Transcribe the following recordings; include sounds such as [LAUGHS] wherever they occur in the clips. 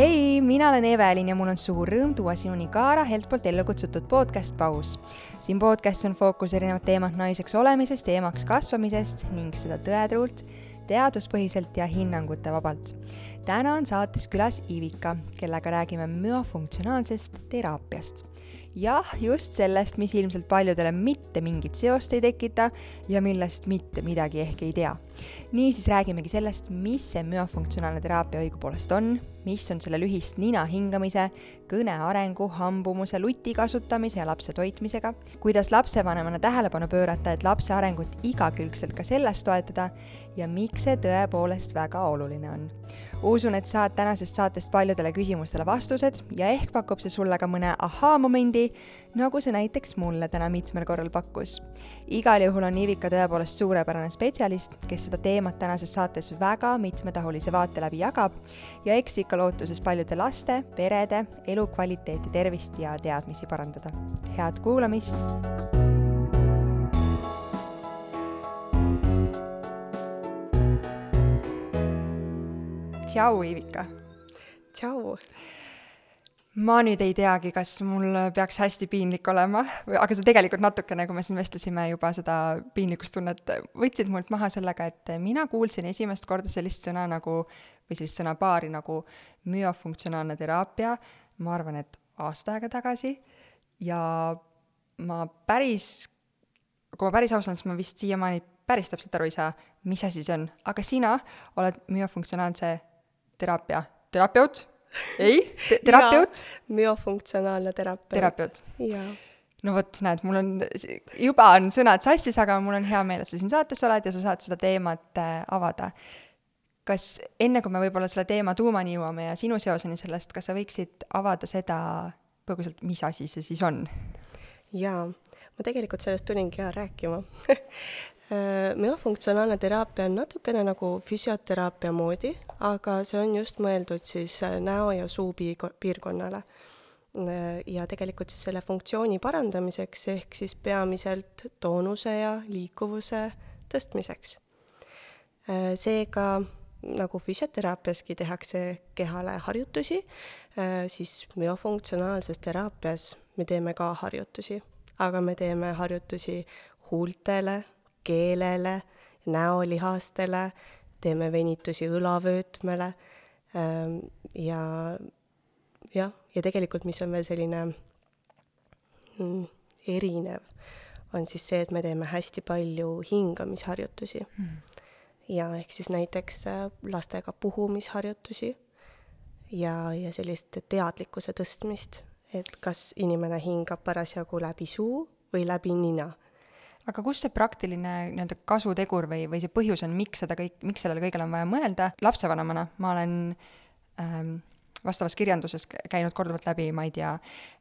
hei, mina olen Evelin ja mul on suur rõõm tuua sinuni Kaara Helt poolt ellu kutsutud podcast Paus. siin podcastis on fookus erinevad teemad naiseks olemisest ja emaks kasvamisest ning seda tõetruult, teaduspõhiselt ja hinnangute vabalt. täna on saates külas Ivika, kellega räägime müofunktsionaalsest teraapiast jah, just sellest, mis ilmselt paljudele mitte mingit seost ei tekita ja millest mitte midagi ehk ei tea. niisiis räägimegi sellest, mis see müofunktsionaalne teraapia õigupoolest on, mis on selle lühist nina hingamise, kõne arengu, hambumuse, luti kasutamise ja lapse toitmisega, kuidas lapsevanemana tähelepanu pöörata, et lapse arengut igakülgselt ka selles toetada ja miks see tõepoolest väga oluline on usun, et saad tänasest saatest paljudele küsimustele vastused ja ehk pakub see sulle ka mõne ahaa-momendi, nagu see näiteks mulle täna mitmel korral pakkus. igal juhul on Ivika tõepoolest suurepärane spetsialist, kes seda teemat tänases saates väga mitmetahulise vaate läbi jagab ja eks ikka lootuses paljude laste, perede elukvaliteeti, tervist ja teadmisi parandada. head kuulamist! Tšau, Ivika. tšau. ma nüüd ei teagi, kas mul peaks hästi piinlik olema, aga sa tegelikult natukene, kui me siin vestlesime juba seda piinlikkustunnet, võtsid mult maha sellega, et mina kuulsin esimest korda sellist sõna nagu, või sellist sõnapaari nagu müofunktsionaalne teraapia, ma arvan, et aasta aega tagasi ja ma päris, kui ma päris aus olen, siis ma vist siiamaani päris täpselt aru ei saa, mis asi see on, aga sina oled myofunktsionaalse teraapia, terapeut? ei, [LAUGHS] terapeut? myofunktsionaalne terapeut. terapeut. no vot, näed, mul on, juba on sõnad sassis, aga mul on hea meel, et sa siin saates oled ja sa saad seda teemat äh, avada. kas enne, kui me võib-olla selle teema tuumani jõuame ja sinu seoseni sellest, kas sa võiksid avada seda põgusalt, mis asi see siis on? jaa, ma tegelikult sellest tulingi rääkima [LAUGHS] Äh, müofunktsionaalne teraapia on natukene nagu füsioteraapia moodi, aga see on just mõeldud siis äh, näo ja suu piirkonnale. Äh, ja tegelikult siis selle funktsiooni parandamiseks, ehk siis peamiselt toonuse ja liikuvuse tõstmiseks. seega nagu füsioteraapiaski tehakse kehale harjutusi, siis müofunktsionaalses teraapias me teeme ka harjutusi, aga me teeme harjutusi huultele keelele, näolihastele, teeme venitusi õlavöötmele ähm, ja jah, ja tegelikult, mis on veel selline mm, erinev, on siis see, et me teeme hästi palju hingamisharjutusi. Mm.. ja ehk siis näiteks äh, lastega puhumisharjutusi ja, ja sellist teadlikkuse tõstmist, et kas inimene hingab parasjagu läbi suu või läbi nina aga kus see praktiline nii-öelda kasutegur või, või see põhjus on, miks seda kõik, miks sellele kõigele on vaja mõelda, lapsevanemana ma olen ähm, vastavas kirjanduses käinud korduvalt läbi, ma ei tea,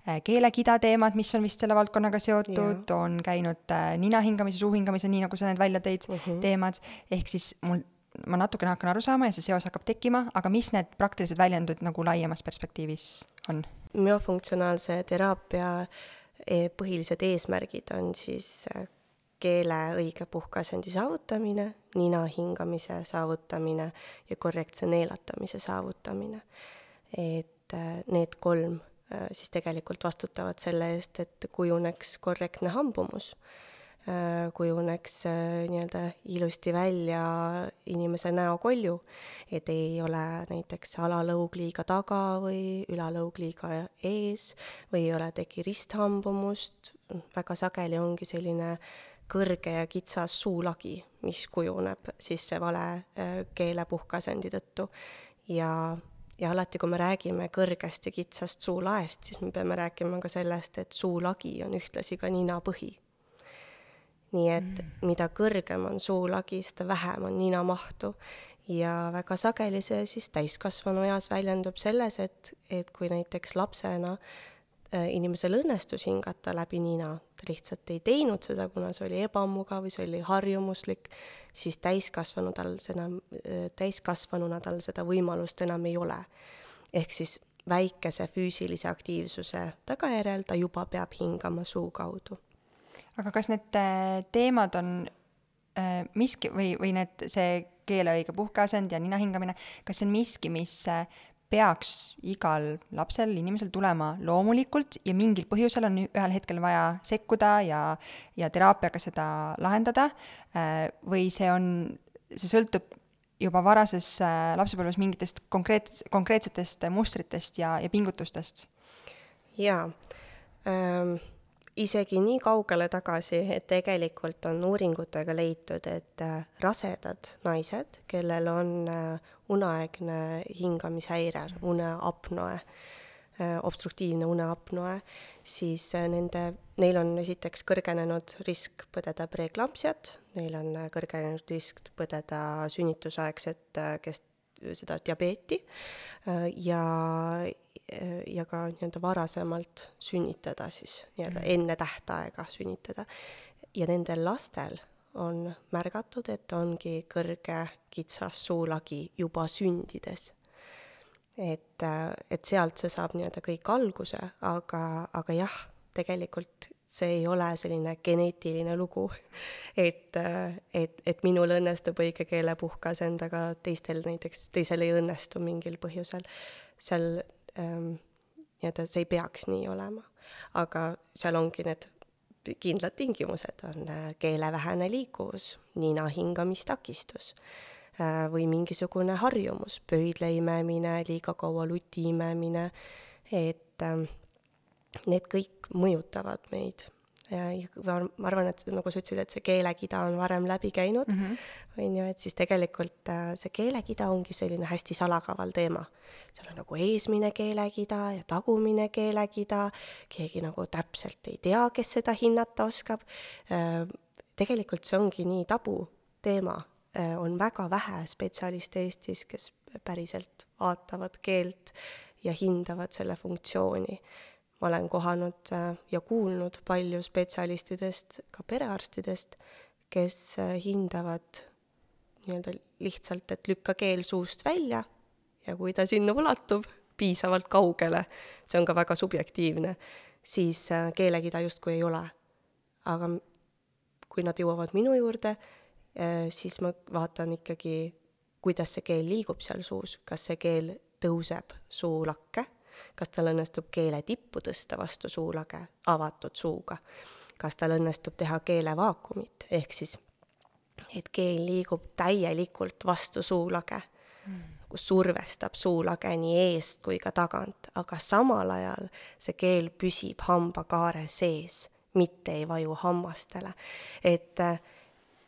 äh, keelekida teemad, mis on vist selle valdkonnaga seotud, on käinud äh, nina hingamise, suu hingamise, nii nagu sa need välja tõid uh, mhm. -huh. teemad, ehk siis mul, ma natukene hakkan aru saama ja see seos hakkab tekkima, aga mis need praktilised väljundid nagu laiemas perspektiivis on? müofunktsionaalse teraapia e, põhilised eesmärgid on siis äh, keele õige puhkeasendi saavutamine, nina hingamise saavutamine ja korrektse neelatamise saavutamine. et äh, need kolm äh, siis tegelikult vastutavad selle eest, et kujuneks korrektne hambumus, äh, kujuneks nii-öelda ilusti välja inimese näokolju, et ei ole näiteks alalõug liiga taga või ülalõug liiga ees või ei ole tegi risthambumust, väga sageli ongi selline äh, kõrge ja kitsas suulagi, mis kujuneb siis see vale äh, keelepuhkeasendi tõttu. ja, ja alati, kui me räägime kõrgest ja kitsast suulaest, siis me peame rääkima ka sellest, et suulagi on ühtlasi ka ninapõhi. nii et mm. mida kõrgem on suulagi, seda vähem on ninamahtu ja väga sageli see siis täiskasvanu eas väljendub selles, et, et kui näiteks lapsena Äh, inimesel õnnestus hingata läbi nina, ta lihtsalt ei teinud seda, kuna see oli ebamugav või see oli harjumuslik, siis täiskasvanu tal seda, äh, täiskasvanuna tal seda võimalust enam ei ole. ehk siis väikese füüsilise aktiivsuse tagajärjel ta juba peab hingama suu kaudu. aga kas need äh, teemad on äh, miski või, või need, see keele õige puhkeasend ja nina hingamine, kas see on miski, mis peaks igal lapsel, inimesel tulema loomulikult ja mingil põhjusel on ühel hetkel vaja sekkuda ja, ja teraapiaga seda lahendada, äh, või see on, see sõltub juba varases äh, lapsepõlves mingitest konkreet-, konkreetsetest mustritest ja, ja pingutustest? jaa ähm isegi nii kaugele tagasi, et tegelikult on uuringutega leitud, et äh, rasedad naised, kellel on äh, uneaegne hingamishäire, uneapnoe, äh, obstruktiivne uneapnoe, siis nende, neil on esiteks kõrgenenud risk põdeda preeklampsiat, neil on kõrgenenud risk põdeda sünnitusaegset kest-, seda diabeeti ja ja ka nii-öelda varasemalt sünnitada siis, nii-öelda mm. enne tähtaega sünnitada. ja nendel lastel on märgatud, et ongi kõrge kitsas suulagi juba sündides. et, eh, et sealt see saab nii-öelda kõik alguse, aga, aga jah, tegelikult see ei ole selline geneetiline lugu, [LAUGHS] et, eh, et, et minul õnnestub õige keelepuhkas endaga, teistel näiteks, teisel ei õnnestu mingil põhjusel. seal ähm, nii-öelda see ei peaks nii olema. aga seal ongi need kindlad tingimused, on äh, keele vähene liikuvus, nina hingamistakistus äh, või mingisugune harjumus, pöidla imemine, liiga kaua luti imemine, et ähm, need kõik mõjutavad meid ma arvan, et nagu sa ütlesid, et see keelekida on varem läbi käinud mm, on ju, et siis tegelikult äh, see keelekida ongi selline hästi salakaval teema. seal on nagu eesmine keelekida ja tagumine keelekida, keegi nagu täpselt ei tea, kes seda hinnata oskab. Äh, tegelikult see ongi nii tabu teema, äh, on väga vähe spetsialiste Eestis, kes päriselt vaatavad keelt ja hindavad selle funktsiooni ma olen kohanud äh, ja kuulnud palju spetsialistidest, ka perearstidest, kes äh, hindavad nii-öelda lihtsalt, et lükka keel suust välja ja kui ta sinna ulatub piisavalt kaugele, see on ka väga subjektiivne, siis äh, keelekida justkui ei ole. aga kui nad jõuavad minu juurde, siis ma vaatan ikkagi, kuidas see keel liigub seal suus, kas see keel tõuseb suulakke kas tal õnnestub keele tippu tõsta vastu suulage avatud suuga, kas tal õnnestub teha keelevaakumit, ehk siis et keel liigub täielikult vastu suulage mm., nagu survestab suulage nii eest kui ka tagant, aga samal ajal see keel püsib hambakaare sees, mitte ei vaju hammastele. et äh,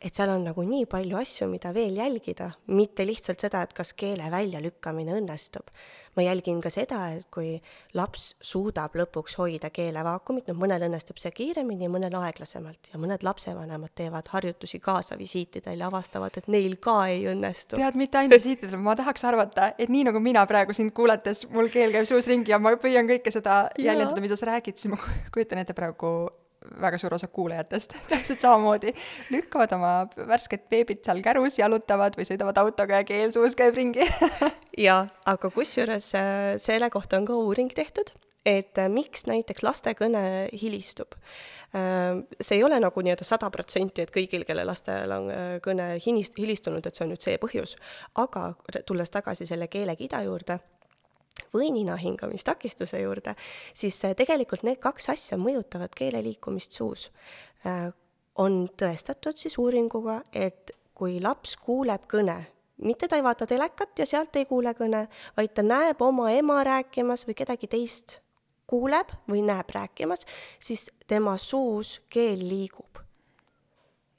et seal on nagu nii palju asju, mida veel jälgida, mitte lihtsalt seda, et kas keele väljalükkamine õnnestub. ma jälgin ka seda, et kui laps suudab lõpuks hoida keelevaakumit, noh, mõnel õnnestub see kiiremini, mõnel aeglasemalt ja mõned lapsevanemad teevad harjutusi kaasa visiitidel ja avastavad, et neil ka ei õnnestu. tead, mitte ainult visiitidel, ma tahaks arvata, et nii nagu mina praegu sind kuulates, mul keel käib suus ringi ja ma püüan kõike seda jäljendada, mida sa räägid, siis ma kujutan ette praegu väga suur osa kuulajatest [LAUGHS] täpselt samamoodi. lükkavad oma värsket beebit seal kärus, jalutavad või sõidavad autoga ja keel suus käib ringi. [LAUGHS] Jaa, aga kusjuures äh, selle kohta on ka uuring tehtud, et äh, miks näiteks laste kõne hilistub. Äh, see ei ole nagu nii-öelda sada protsenti, et kõigil, kelle lastel on kõne hinist-, hilistunud, et see on nüüd see põhjus, aga tulles tagasi selle keelekida juurde või nina hingamistakistuse juurde, siis äh, tegelikult need kaks asja mõjutavad keele liikumist suus. Äh, on tõestatud siis uuringuga, et kui laps kuuleb kõne, mitte ta ei vaata telekat ja sealt ei kuule kõne, vaid ta näeb oma ema rääkimas või kedagi teist kuuleb või näeb rääkimas, siis tema suus keel liigub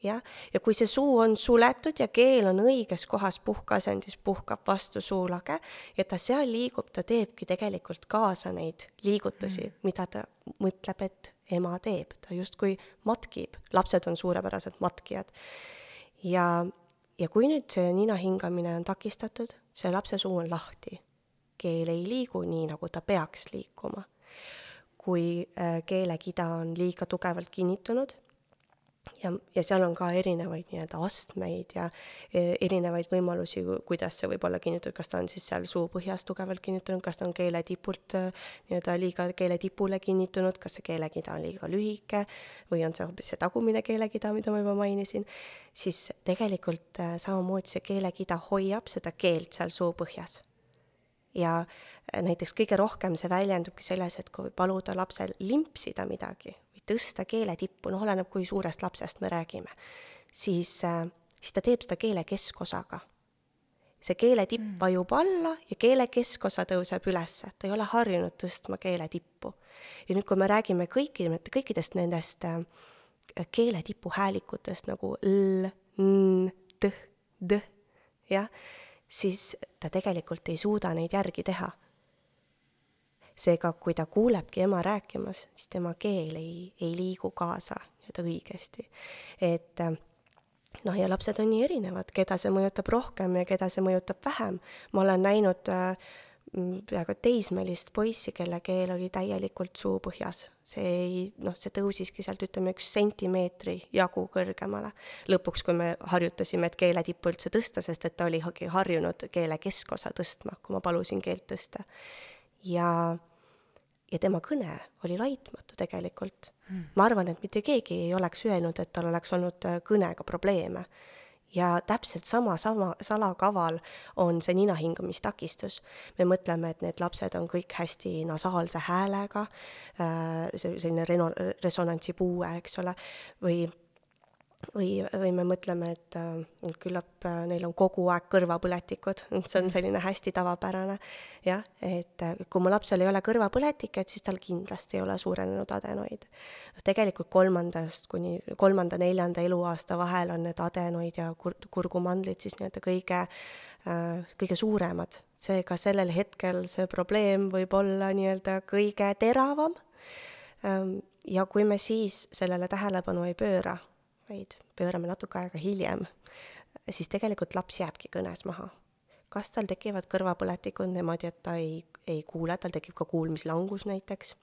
jah, ja kui see suu on suletud ja keel on õiges kohas puhkeasendis, puhkab vastu suulage ja ta seal liigub, ta teebki tegelikult kaasa neid liigutusi mm., mida ta mõtleb, et ema teeb, ta justkui matkib, lapsed on suurepärased matkijad. ja, ja kui nüüd see nina hingamine on takistatud, see lapse suu on lahti, keel ei liigu nii, nagu ta peaks liikuma. kui äh, keelekida on liiga tugevalt kinnitunud ja, ja seal on ka erinevaid nii-öelda astmeid ja e, erinevaid võimalusi, kuidas see võib olla kinnitatud, kas ta on siis seal suu põhjas tugevalt kinnitunud, kas ta on keele tipult e, nii-öelda liiga keele tipule kinnitunud, kas see keelekida on liiga lühike või on see hoopis see tagumine keelekida, mida ma juba mainisin, siis tegelikult e, samamoodi see keelekida hoiab seda keelt seal suu põhjas. ja näiteks kõige rohkem see väljendubki selles, et kui paluda lapsel limpsida midagi tõsta keele tippu, noh, oleneb, kui suurest lapsest me räägime, siis, äh, siis ta teeb seda keele keskosaga. see keele tipp mm. vajub alla ja keele keskosa tõuseb ülesse, ta ei ole harjunud tõstma keele tippu. ja nüüd, kui me räägime kõiki, kõikidest nendest äh, keele tipuhäälikutest nagu l, n, t, d, jah, siis ta tegelikult ei suuda neid järgi teha. Seega, kui ta kuulebki ema rääkimas, siis tema keel ei, ei liigu kaasa nii-öelda õigesti. et noh, ja lapsed on nii erinevad, keda see mõjutab rohkem ja keda see mõjutab vähem. ma olen näinud äh, peaaegu teismelist poissi, kelle keel oli täielikult suupõhjas. see ei, noh, see tõusiski sealt, ütleme, üks sentimeetri jagu kõrgemale. lõpuks, kui me harjutasime, et keele tippu üldse tõsta, sest et ta oli harjunud keele keskosa tõstma, kui ma palusin keelt tõsta. Ja, ja tema kõne oli laitmatu tegelikult. Hmm.. ma arvan, et mitte keegi ei oleks öelnud, et tal oleks olnud kõnega probleeme. Ja täpselt sama, sama salakaval on see nina hingamistakistus. me mõtleme, et need lapsed on kõik hästi nasaalse häälega, äh, see selline reno-, resonantsipuue, eks ole, või või, või me mõtleme, et äh, küllap äh, neil on kogu aeg kõrvapõletikud, see on selline hästi tavapärane. jah, et äh, kui mu lapsel ei ole kõrvapõletiket, siis tal kindlasti ei ole suurenenud adenoid. tegelikult kolmandast kuni kolmanda-neljanda eluaasta vahel on need adenoid ja kur-, kurgumandlid siis nii-öelda kõige äh,, kõige suuremad. seega sellel hetkel see probleem võib olla nii-öelda kõige teravam ähm, ja kui me siis sellele tähelepanu ei pööra, vaid pöörame natuke aega hiljem, siis tegelikult laps jääbki kõnes maha. kas tal tekivad kõrvapõletikud niimoodi, et ta ei, ei kuule, tal tekib ka kuulmislangus näiteks,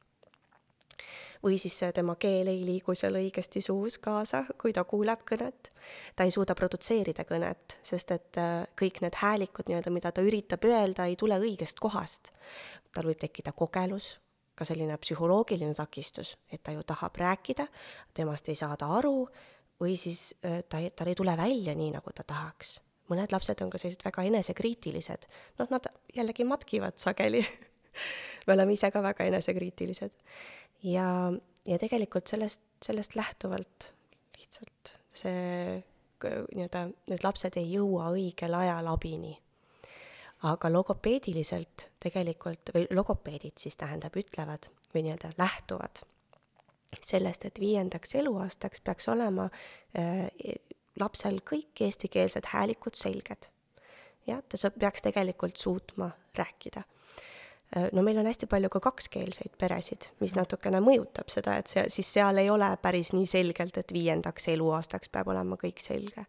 või siis tema keel ei liigu seal õigesti suus kaasa, kui ta kuuleb kõnet. ta ei suuda produtseerida kõnet, sest et äh, kõik need häälikud nii-öelda, mida ta üritab öelda, ei tule õigest kohast. tal võib tekkida kogelus, ka selline psühholoogiline takistus, et ta ju tahab rääkida, temast ei saada aru või siis äh, ta, tal ei tule välja nii, nagu ta tahaks. mõned lapsed on ka sellised väga enesekriitilised, noh, nad jällegi matkivad sageli [LAUGHS] me oleme ise ka väga enesekriitilised. ja, ja tegelikult sellest, sellest lähtuvalt lihtsalt see nii-öelda, need lapsed ei jõua õigel ajal abini. aga logopeediliselt tegelikult, või logopeedid siis tähendab, ütlevad või nii-öelda lähtuvad sellest, et viiendaks eluaastaks peaks olema äh, lapsel kõik eestikeelsed häälikud selged. jah, ta peaks tegelikult suutma rääkida äh,. no meil on hästi palju ka kakskeelseid peresid, mis natukene mõjutab seda, et see, siis seal ei ole päris nii selgelt, et viiendaks eluaastaks peab olema kõik selge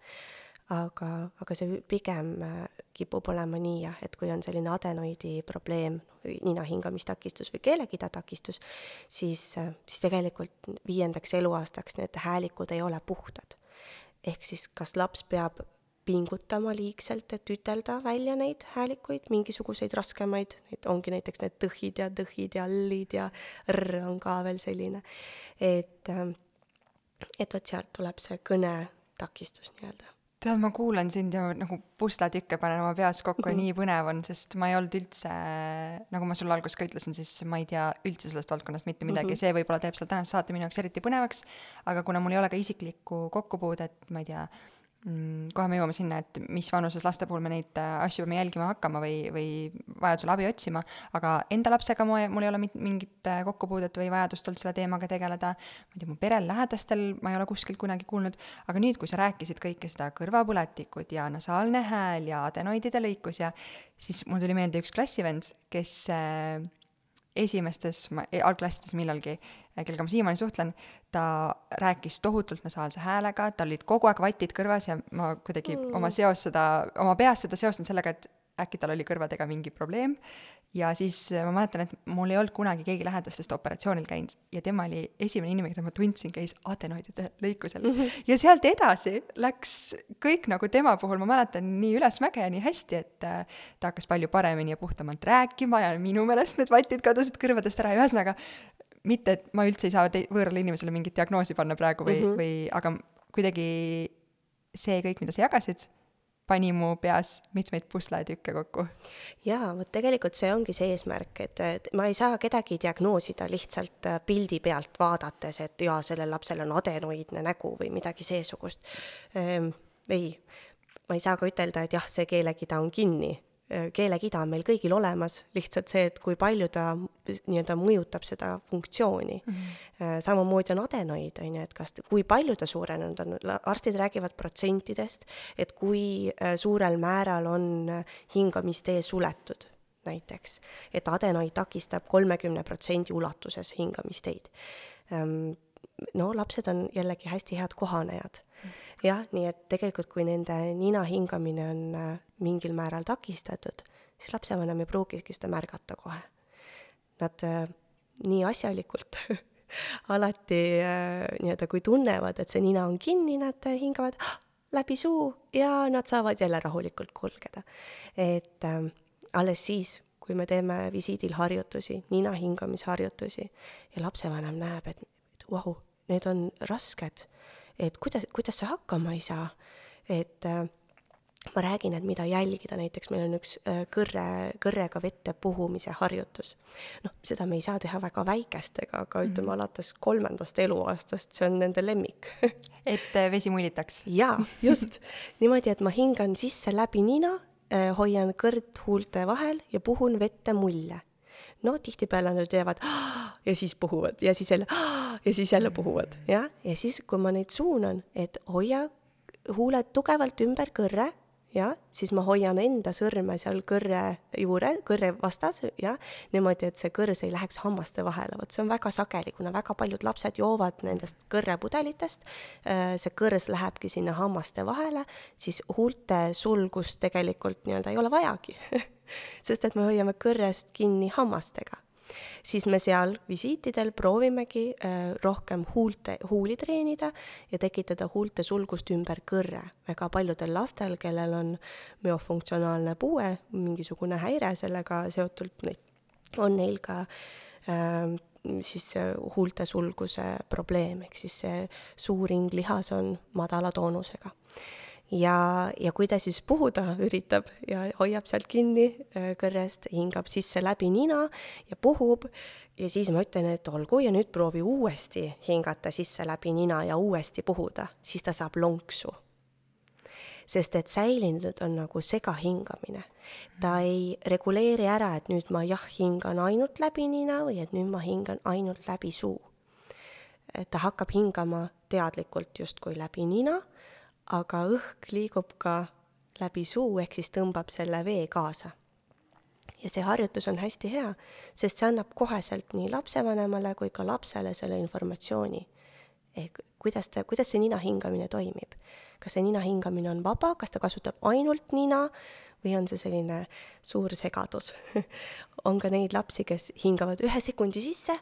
aga, aga see pigem äh, kipub olema nii jah, et kui on selline adenoidi probleem, nina hingamistakistus või keelekidatakistus, siis, äh, siis tegelikult viiendaks eluaastaks need häälikud ei ole puhtad. ehk siis kas laps peab pingutama liigselt, et ütelda välja neid häälikuid, mingisuguseid raskemaid, neid ongi näiteks need tõhid ja tõhid ja l-id ja r on ka veel selline. et, äh, et vot sealt tuleb see kõnetakistus nii-öelda tead, ma kuulan sind ja nagu pusletükke panen oma peas kokku ja nii põnev on, sest ma ei olnud üldse, nagu ma sulle alguses ka ütlesin, siis ma ei tea üldse sellest valdkonnast mitte midagi mm, -hmm. see võib-olla teeb selle tänase saate minu jaoks eriti põnevaks, aga kuna mul ei ole ka isiklikku kokkupuudet, ma ei tea, kohe me jõuame sinna, et mis vanuses laste puhul me neid äh, asju peame jälgima hakkama või, või vajadusel abi otsima, aga enda lapsega ma, mul ei ole mingit äh, kokkupuudet või vajadust olnud selle teemaga tegeleda, ma ei tea, mu perel, lähedastel ma ei ole kuskilt kunagi kuulnud, aga nüüd, kui sa rääkisid kõike seda kõrvapõletikud ja nasaalne hääl ja adenoidide lõikus ja siis mul tuli meelde üks klassivend, kes äh, esimestes, e, algklassides millalgi, kellega ma siiamaani suhtlen, ta rääkis tohutult nasaalse häälega, tal olid kogu aeg vatid kõrvas ja ma kuidagi mm. oma seos seda, oma peas seda seostan sellega, et äkki tal oli kõrvadega mingi probleem ja siis ma mäletan, et mul ei olnud kunagi keegi lähedastest operatsioonil käinud ja tema oli esimene inimene, keda ma tundsin, käis adenoidide lõikusel mm. [LAUGHS] -hmm. ja sealt edasi läks kõik nagu tema puhul, ma mäletan nii ülesmäge ja nii hästi, et äh, ta hakkas palju paremini ja puhtamalt rääkima ja minu meelest need vatid kadusid kõrvadest ära ja ühesõnaga mitte, et ma üldse ei saa võõrale inimesele mingit diagnoosi panna praegu või mm, -hmm. või aga kuidagi see kõik, mida sa jagasid, pani mu peas mitmeid pusletükke kokku. jaa, vot tegelikult see ongi see eesmärk, et, et ma ei saa kedagi diagnoosida lihtsalt äh, pildi pealt vaadates, et jaa, sellel lapsel on adenoidne nägu või midagi seesugust ehm,. ei, ma ei saa ka ütelda, et jah, see keelekida on kinni keelekida on meil kõigil olemas, lihtsalt see, et kui palju ta nii-öelda mõjutab seda funktsiooni mm. -hmm. samamoodi on adenoid, on ju, et kas, kui palju ta suurenenud on, arstid räägivad protsentidest, et kui äh, suurel määral on hingamistee suletud näiteks, et adenoid takistab kolmekümne protsendi ulatuses hingamisteid. No lapsed on jällegi hästi head kohanejad jah, nii et tegelikult, kui nende nina hingamine on äh, mingil määral takistatud, siis lapsevanem ei pruugigi seda märgata kohe. Nad äh, nii asjalikult [LAUGHS] alati äh, nii-öelda, kui tunnevad, et see nina on kinni, nad hingavad ah, läbi suu ja nad saavad jälle rahulikult kulgeda. et äh, alles siis, kui me teeme visiidil harjutusi, nina hingamisharjutusi ja lapsevanem näeb, et vau wow,, need on rasked et kuidas, kuidas sa hakkama ei saa, et äh, ma räägin, et mida jälgida, näiteks meil on üks äh, kõrre, kõrrega vette puhumise harjutus. noh, seda me ei saa teha väga väikestega, aga ütleme mm -hmm. alates kolmandast eluaastast, see on nende lemmik [LAUGHS] et äh, vesi mullitaks? jaa, [LAUGHS] just. niimoodi, et ma hingan sisse läbi nina, hoian kõrd huulte vahel ja puhun vette mulle no tihtipeale nad teevad ja siis puhuvad. Ja siis jälle [GASPS] ja siis jälle puhuvad, jah, ja siis, kui ma neid suunan, et hoia huuled tugevalt ümber kõrre, jah, siis ma hoian enda sõrme seal kõrre juure, kõrre vastas, jah, niimoodi, et see kõrs ei läheks hammaste vahele, vot see on väga sageli, kuna väga paljud lapsed joovad nendest kõrrepudelitest, äh, see kõrs lähebki sinna hammaste vahele, siis huulte sulgust tegelikult nii-öelda ei ole vajagi. [LAUGHS] Sest et me hoiame kõrrest kinni hammastega. Siis me seal visiitidel proovimegi äh, rohkem huulte, huuli treenida ja tekitada huulte sulgust ümber kõrre. väga paljudel lastel, kellel on müofunktsionaalne puue, mingisugune häire sellega seotult, on neil ka äh, siis huulte sulguse probleem, ehk siis see suurringlihas on madala toonusega ja, ja kui ta siis puhuda üritab ja hoiab sealt kinni äh, kõrrest, hingab sisse läbi nina ja puhub ja siis ma ütlen, et olgu ja nüüd proovi uuesti hingata sisse läbi nina ja uuesti puhuda, siis ta saab lonksu. sest et säilinud on nagu segahingamine. ta ei reguleeri ära, et nüüd ma jah, hingan ainult läbi nina või et nüüd ma hingan ainult läbi suu. ta hakkab hingama teadlikult justkui läbi nina aga õhk liigub ka läbi suu, ehk siis tõmbab selle vee kaasa. ja see harjutus on hästi hea, sest see annab koheselt nii lapsevanemale kui ka lapsele selle informatsiooni. ehk kuidas ta, kuidas see nina hingamine toimib. kas see nina hingamine on vaba, kas ta kasutab ainult nina või on see selline suur segadus [LAUGHS] on ka neid lapsi, kes hingavad ühe sekundi sisse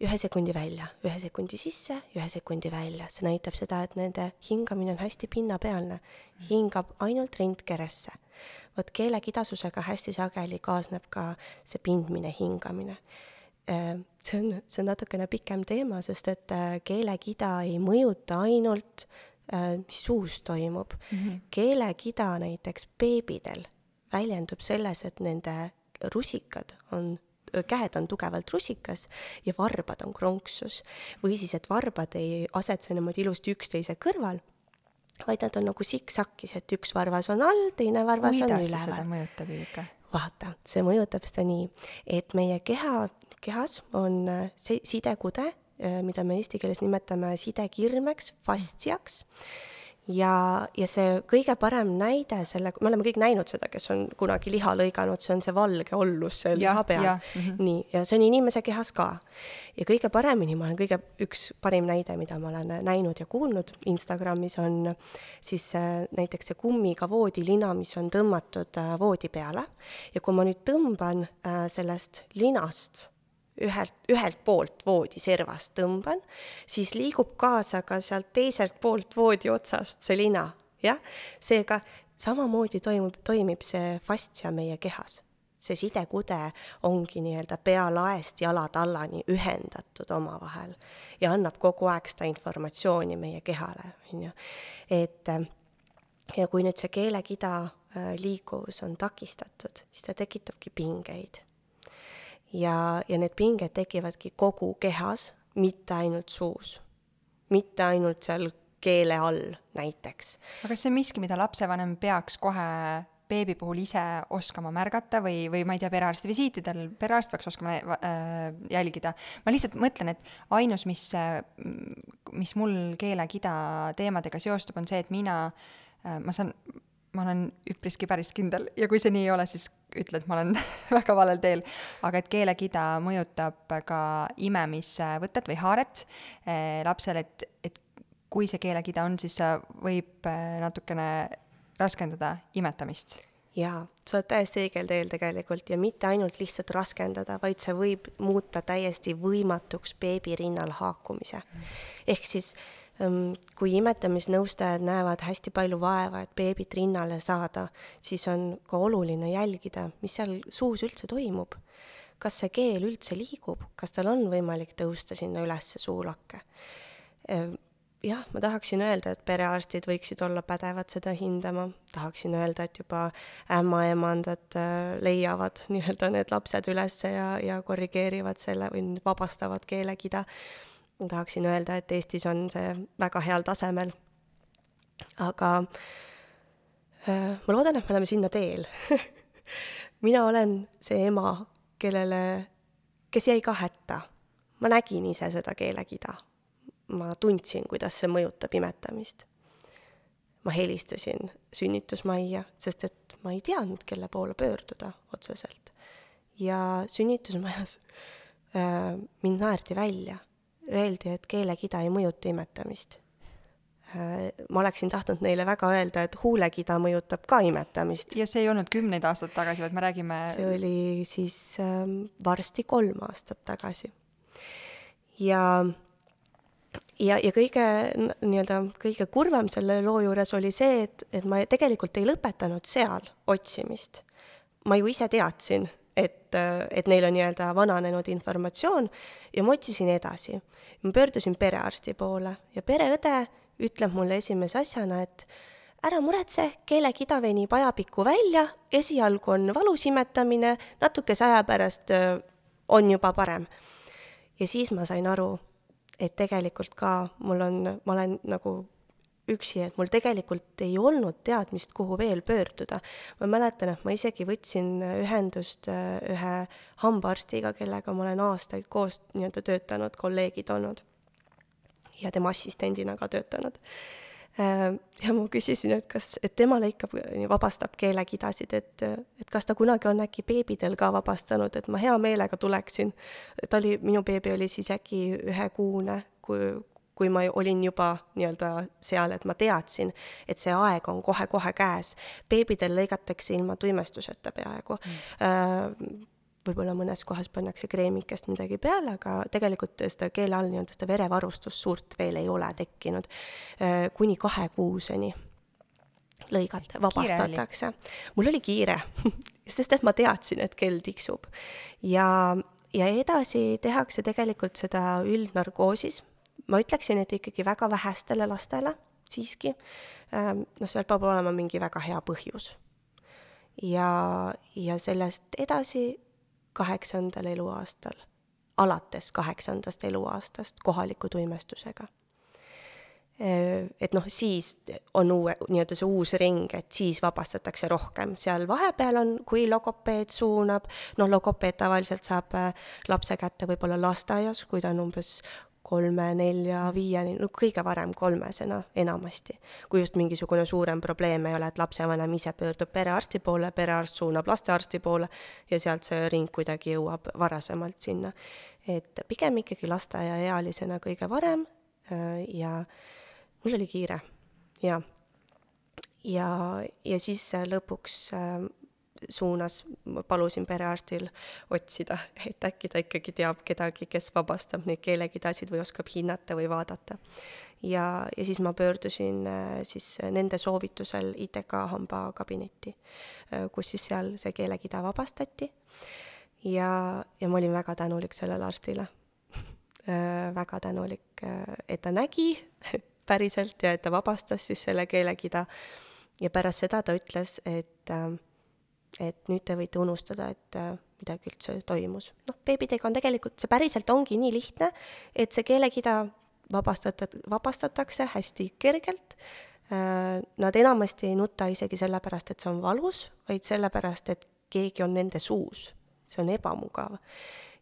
ühe sekundi välja, ühe sekundi sisse, ühe sekundi välja, see näitab seda, et nende hingamine on hästi pinnapealne, hingab ainult rindkeresse. vot keelekidasusega hästi sageli kaasneb ka see pindmine hingamine. Äh, see on, see on natukene pikem teema, sest et äh, keelekida ei mõjuta ainult, äh, mis suus toimub mm. -hmm. keelekida näiteks beebidel väljendub selles, et nende rusikad on käed on tugevalt rusikas ja varbad on kronksus. või siis, et varbad ei asetse niimoodi ilusti üksteise kõrval, vaid nad on nagu siksakis, et üks varvas on all, teine varvas Kuidas on üleval. seda mõjutab ikka? vaata, see mõjutab seda nii, et meie keha, kehas on äh, see sidekude, äh, mida me eesti keeles nimetame sidekirmeks, fastsiaks mm ja, ja see kõige parem näide selle, me oleme kõik näinud seda, kes on kunagi liha lõiganud, see on see valge ollus seal liha peal. Mm -hmm. nii, ja see on inimese kehas ka. ja kõige paremini, ma olen kõige, üks parim näide, mida ma olen näinud ja kuulnud Instagramis, on siis äh, näiteks see kummiga voodilina, mis on tõmmatud äh, voodi peale. ja kui ma nüüd tõmban äh, sellest linast ühelt, ühelt poolt voodiservast tõmban, siis liigub kaasa ka sealt teiselt poolt voodi otsast see lina, jah. seega samamoodi toimub, toimib see fastsia meie kehas. see sidekude ongi nii-öelda pealaest jalatallani ühendatud omavahel ja annab kogu aeg seda informatsiooni meie kehale, on ju. et ja kui nüüd see keelekida äh, liikuvus on takistatud, siis ta tekitabki pingeid. Ja, ja need pinged tekivadki kogu kehas, mitte ainult suus. mitte ainult seal keele all näiteks. aga kas see on miski, mida lapsevanem peaks kohe beebi puhul ise oskama märgata või, või ma ei tea, perearsti visiitidel, perearst peaks oskama äh, jälgida. ma lihtsalt mõtlen, et ainus, mis, mis mul keelekida teemadega seostub, on see, et mina äh,, ma saan, ma olen üpriski päris kindel. Ja kui see nii ei ole, siis ütle, et ma olen [LAUGHS] väga valel teel, aga et keelekida mõjutab ka imemisvõtet või haaret äh, lapsel, et, et kui see keelekida on, siis see võib äh, natukene raskendada imetamist. jaa, sa oled täiesti õigel teel tegelikult ja mitte ainult lihtsalt raskendada, vaid see võib muuta täiesti võimatuks beebi rinnal haakumise. Mm.. ehk siis ähm, kui imetamisnõustajad näevad hästi palju vaeva, et beebit rinnale saada, siis on ka oluline jälgida, mis seal suus üldse toimub. kas see keel üldse liigub, kas tal on võimalik tõusta sinna ülesse suulakke ehm, jah, ma tahaksin öelda, et perearstid võiksid olla pädevad seda hindama, tahaksin öelda, et juba ämmaemandad äh, leiavad [LAUGHS] nii-öelda need lapsed üles ja, ja korrigeerivad selle või vabastavad keelekida. Ma tahaksin öelda, et Eestis on see väga heal tasemel. aga äh, ma loodan, et me oleme sinna teel [LAUGHS] mina olen see ema, kellele, kes jäi ka hätta. ma nägin ise seda keelekida ma tundsin, kuidas see mõjutab imetamist. ma helistasin sünnitusmajja, sest et ma ei teadnud, kelle poole pöörduda otseselt. ja sünnitusmajas äh, mind naerdi välja. Öeldi, et keelekida ei mõjuta imetamist äh,. ma oleksin tahtnud neile väga öelda, et huulekida mõjutab ka imetamist. ja see ei olnud kümneid aastaid tagasi, vaid me räägime see oli siis äh, varsti kolm aastat tagasi. ja ja, ja kõige nii-öelda kõige kurvem selle loo juures oli see, et, et ma tegelikult ei lõpetanud seal otsimist. ma ju ise teadsin, et, et neil on nii-öelda vananenud informatsioon ja ma otsisin edasi. ma pöördusin perearsti poole ja pereõde ütleb mulle esimese asjana, et ära muretse, keelekida venib ajapikku välja, esialgu on valus imetamine, natukese aja pärast on juba parem. ja siis ma sain aru et tegelikult ka mul on, ma olen nagu üksi, et mul tegelikult ei olnud teadmist, kuhu veel pöörduda. ma mäletan, et ma isegi võtsin ühendust äh, ühe hambaarstiga, kellega ma olen aastaid koos nii-öelda töötanud, kolleegid olnud ja tema assistendina ka töötanud Äh, ja ma küsisin, et kas, et tema lõikab, vabastab keelekidasid, et, et kas ta kunagi on äkki beebidel ka vabastanud, et ma hea meelega tuleksin. ta oli, minu beebi oli siis äkki ühekuune, kui, kui ma olin juba nii-öelda seal, et ma teadsin, et see aeg on kohe-kohe käes. beebidel lõigatakse ilma tuimestuseta peaaegu mm. äh, võib-olla mõnes kohas pannakse kreemikest midagi peale, aga tegelikult seda keele all nii-öelda seda verevarustust suurt veel ei ole tekkinud. Äh, kuni kahekuuseni lõigata, vabastatakse. mul oli kiire [LAUGHS] sest et ma teadsin, et kell tiksub. ja, ja edasi tehakse tegelikult seda üldnarkoosis. Ma ütleksin, et ikkagi väga vähestele lastele siiski. Äh, noh, seal peab olema mingi väga hea põhjus. ja, ja sellest edasi kaheksandal eluaastal, alates kaheksandast eluaastast kohaliku tuimestusega. et noh, siis on uue, nii-öelda see uus ring, et siis vabastatakse rohkem, seal vahepeal on, kui logopeed suunab, noh, logopeed tavaliselt saab äh, lapse kätte võib-olla lasteaias, kui ta on umbes kolme, nelja, viieni, no kõige varem kolmesena enamasti. kui just mingisugune suurem probleem ei ole, et lapsevanem ise pöördub perearsti poole, perearst suunab lastearsti poole ja sealt see ring kuidagi jõuab varasemalt sinna. et pigem ikkagi lasteaiaealisena kõige varem äh, ja mul oli kiire ja, ja, ja siis lõpuks äh, suunas, ma palusin perearstil otsida, [LAUGHS] et äkki ta ikkagi teab kedagi, kes vabastab neid keelekidasid või oskab hinnata või vaadata. ja, ja siis ma pöördusin äh, siis nende soovitusel ITK hambakabinetti, äh, kus siis seal see keelekida vabastati. ja, ja ma olin väga tänulik sellele arstile [LAUGHS] äh, väga tänulik, et ta nägi [LAUGHS] päriselt ja et ta vabastas siis selle keelekida ja pärast seda ta ütles, et, et nüüd te võite unustada, et midagi üldse toimus. noh, beebidega on tegelikult, see päriselt ongi nii lihtne, et see keelekida vabastatud, vabastatakse hästi kergelt. Nad enamasti ei nuta isegi sellepärast, et see on valus, vaid sellepärast, et keegi on nende suus. see on ebamugav.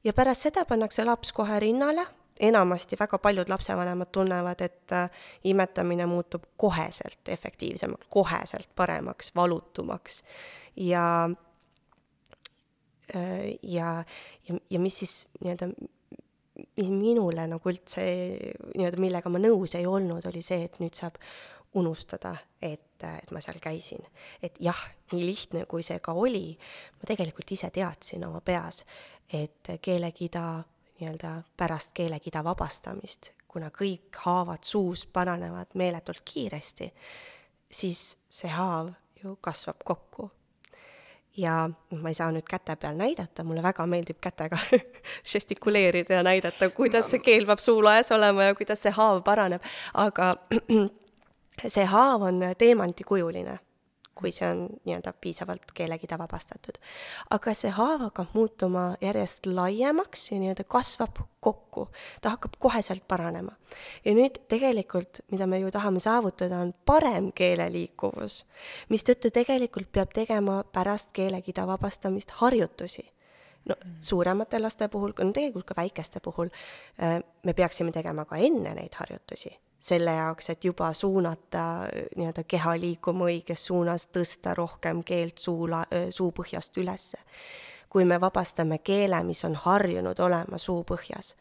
ja pärast seda pannakse laps kohe rinnale, enamasti väga paljud lapsevanemad tunnevad, et äh, imetamine muutub koheselt efektiivsemaks, koheselt paremaks, valutumaks ja äh, ja, ja, ja mis siis nii-öelda mis minule nagu üldse nii-öelda, millega ma nõus ei olnud, oli see, et nüüd saab unustada, et, et ma seal käisin. et jah, nii lihtne kui see ka oli, ma tegelikult ise teadsin oma peas, et keelekida nii-öelda pärast keelekida vabastamist, kuna kõik haavad suus paranevad meeletult kiiresti, siis see haav ju kasvab kokku ja ma ei saa nüüd käte peal näidata, mulle väga meeldib kätega [LAUGHS] žestikuleerida ja näidata, kuidas see keel peab suulaes olema ja kuidas see haav paraneb, aga [CLEARS THROAT] see haav on teemantikujuline, kui see on nii-öelda piisavalt keelekida vabastatud. aga see haav hakkab muutuma järjest laiemaks ja nii-öelda kasvab kokku, ta hakkab koheselt paranema. ja nüüd tegelikult, mida me ju tahame saavutada, on parem keeleliikuvus, mistõttu tegelikult peab tegema pärast keelekida vabastamist harjutusi no suuremate laste puhul, no tegelikult ka väikeste puhul, äh, me peaksime tegema ka enne neid harjutusi selle jaoks, et juba suunata nii-öelda keha liikuma õiges suunas, tõsta rohkem keelt suula, suupõhjast ülesse. kui me vabastame keele, mis on harjunud olema suupõhjas,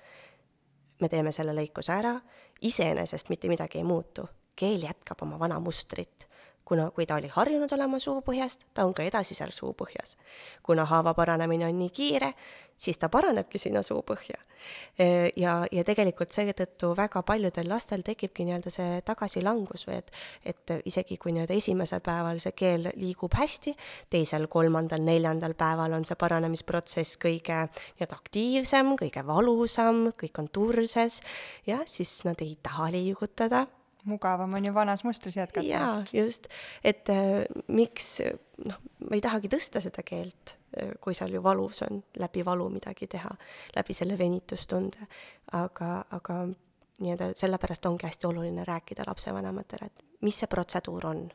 me teeme selle lõikuse ära, iseenesest mitte midagi ei muutu, keel jätkab oma vana mustrit kuna, kui ta oli harjunud olema suupõhjast, ta on ka edasi seal suupõhjas. kuna haava paranemine on nii kiire, siis ta paranebki sinna suupõhja. ja, ja tegelikult seetõttu väga paljudel lastel tekibki nii-öelda see tagasilangus või et, et isegi kui nii-öelda esimesel päeval see keel liigub hästi, teisel, kolmandal, neljandal päeval on see paranemisprotsess kõige nii-öelda aktiivsem, kõige valusam, kõik on turses, jah, siis nad ei taha liigutada mugavam on ju vanas mustris jätkata. jaa, just, et äh, miks, noh, ma ei tahagi tõsta seda keelt, äh, kui seal ju valus on, läbi valu midagi teha, läbi selle venitustunde, aga, aga nii-öelda sellepärast ongi hästi oluline rääkida lapsevanematele, et mis see protseduur on.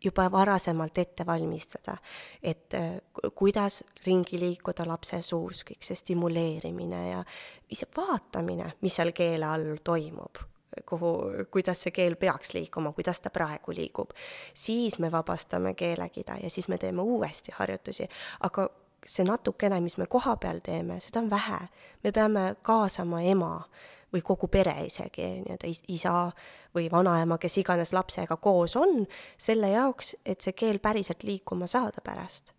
Juba varasemalt ette valmistada, et äh, kuidas ringi liikuda lapse suus, kõik see stimuleerimine ja ise vaatamine, mis seal keele all toimub kuhu, kuidas see keel peaks liikuma, kuidas ta praegu liigub. siis me vabastame keelekida ja siis me teeme uuesti harjutusi, aga see natukene, mis me koha peal teeme, seda on vähe. me peame kaasama ema või kogu pere isegi, nii-öelda isa või vanaema, kes iganes lapsega koos on, selle jaoks, et see keel päriselt liikuma saada pärast.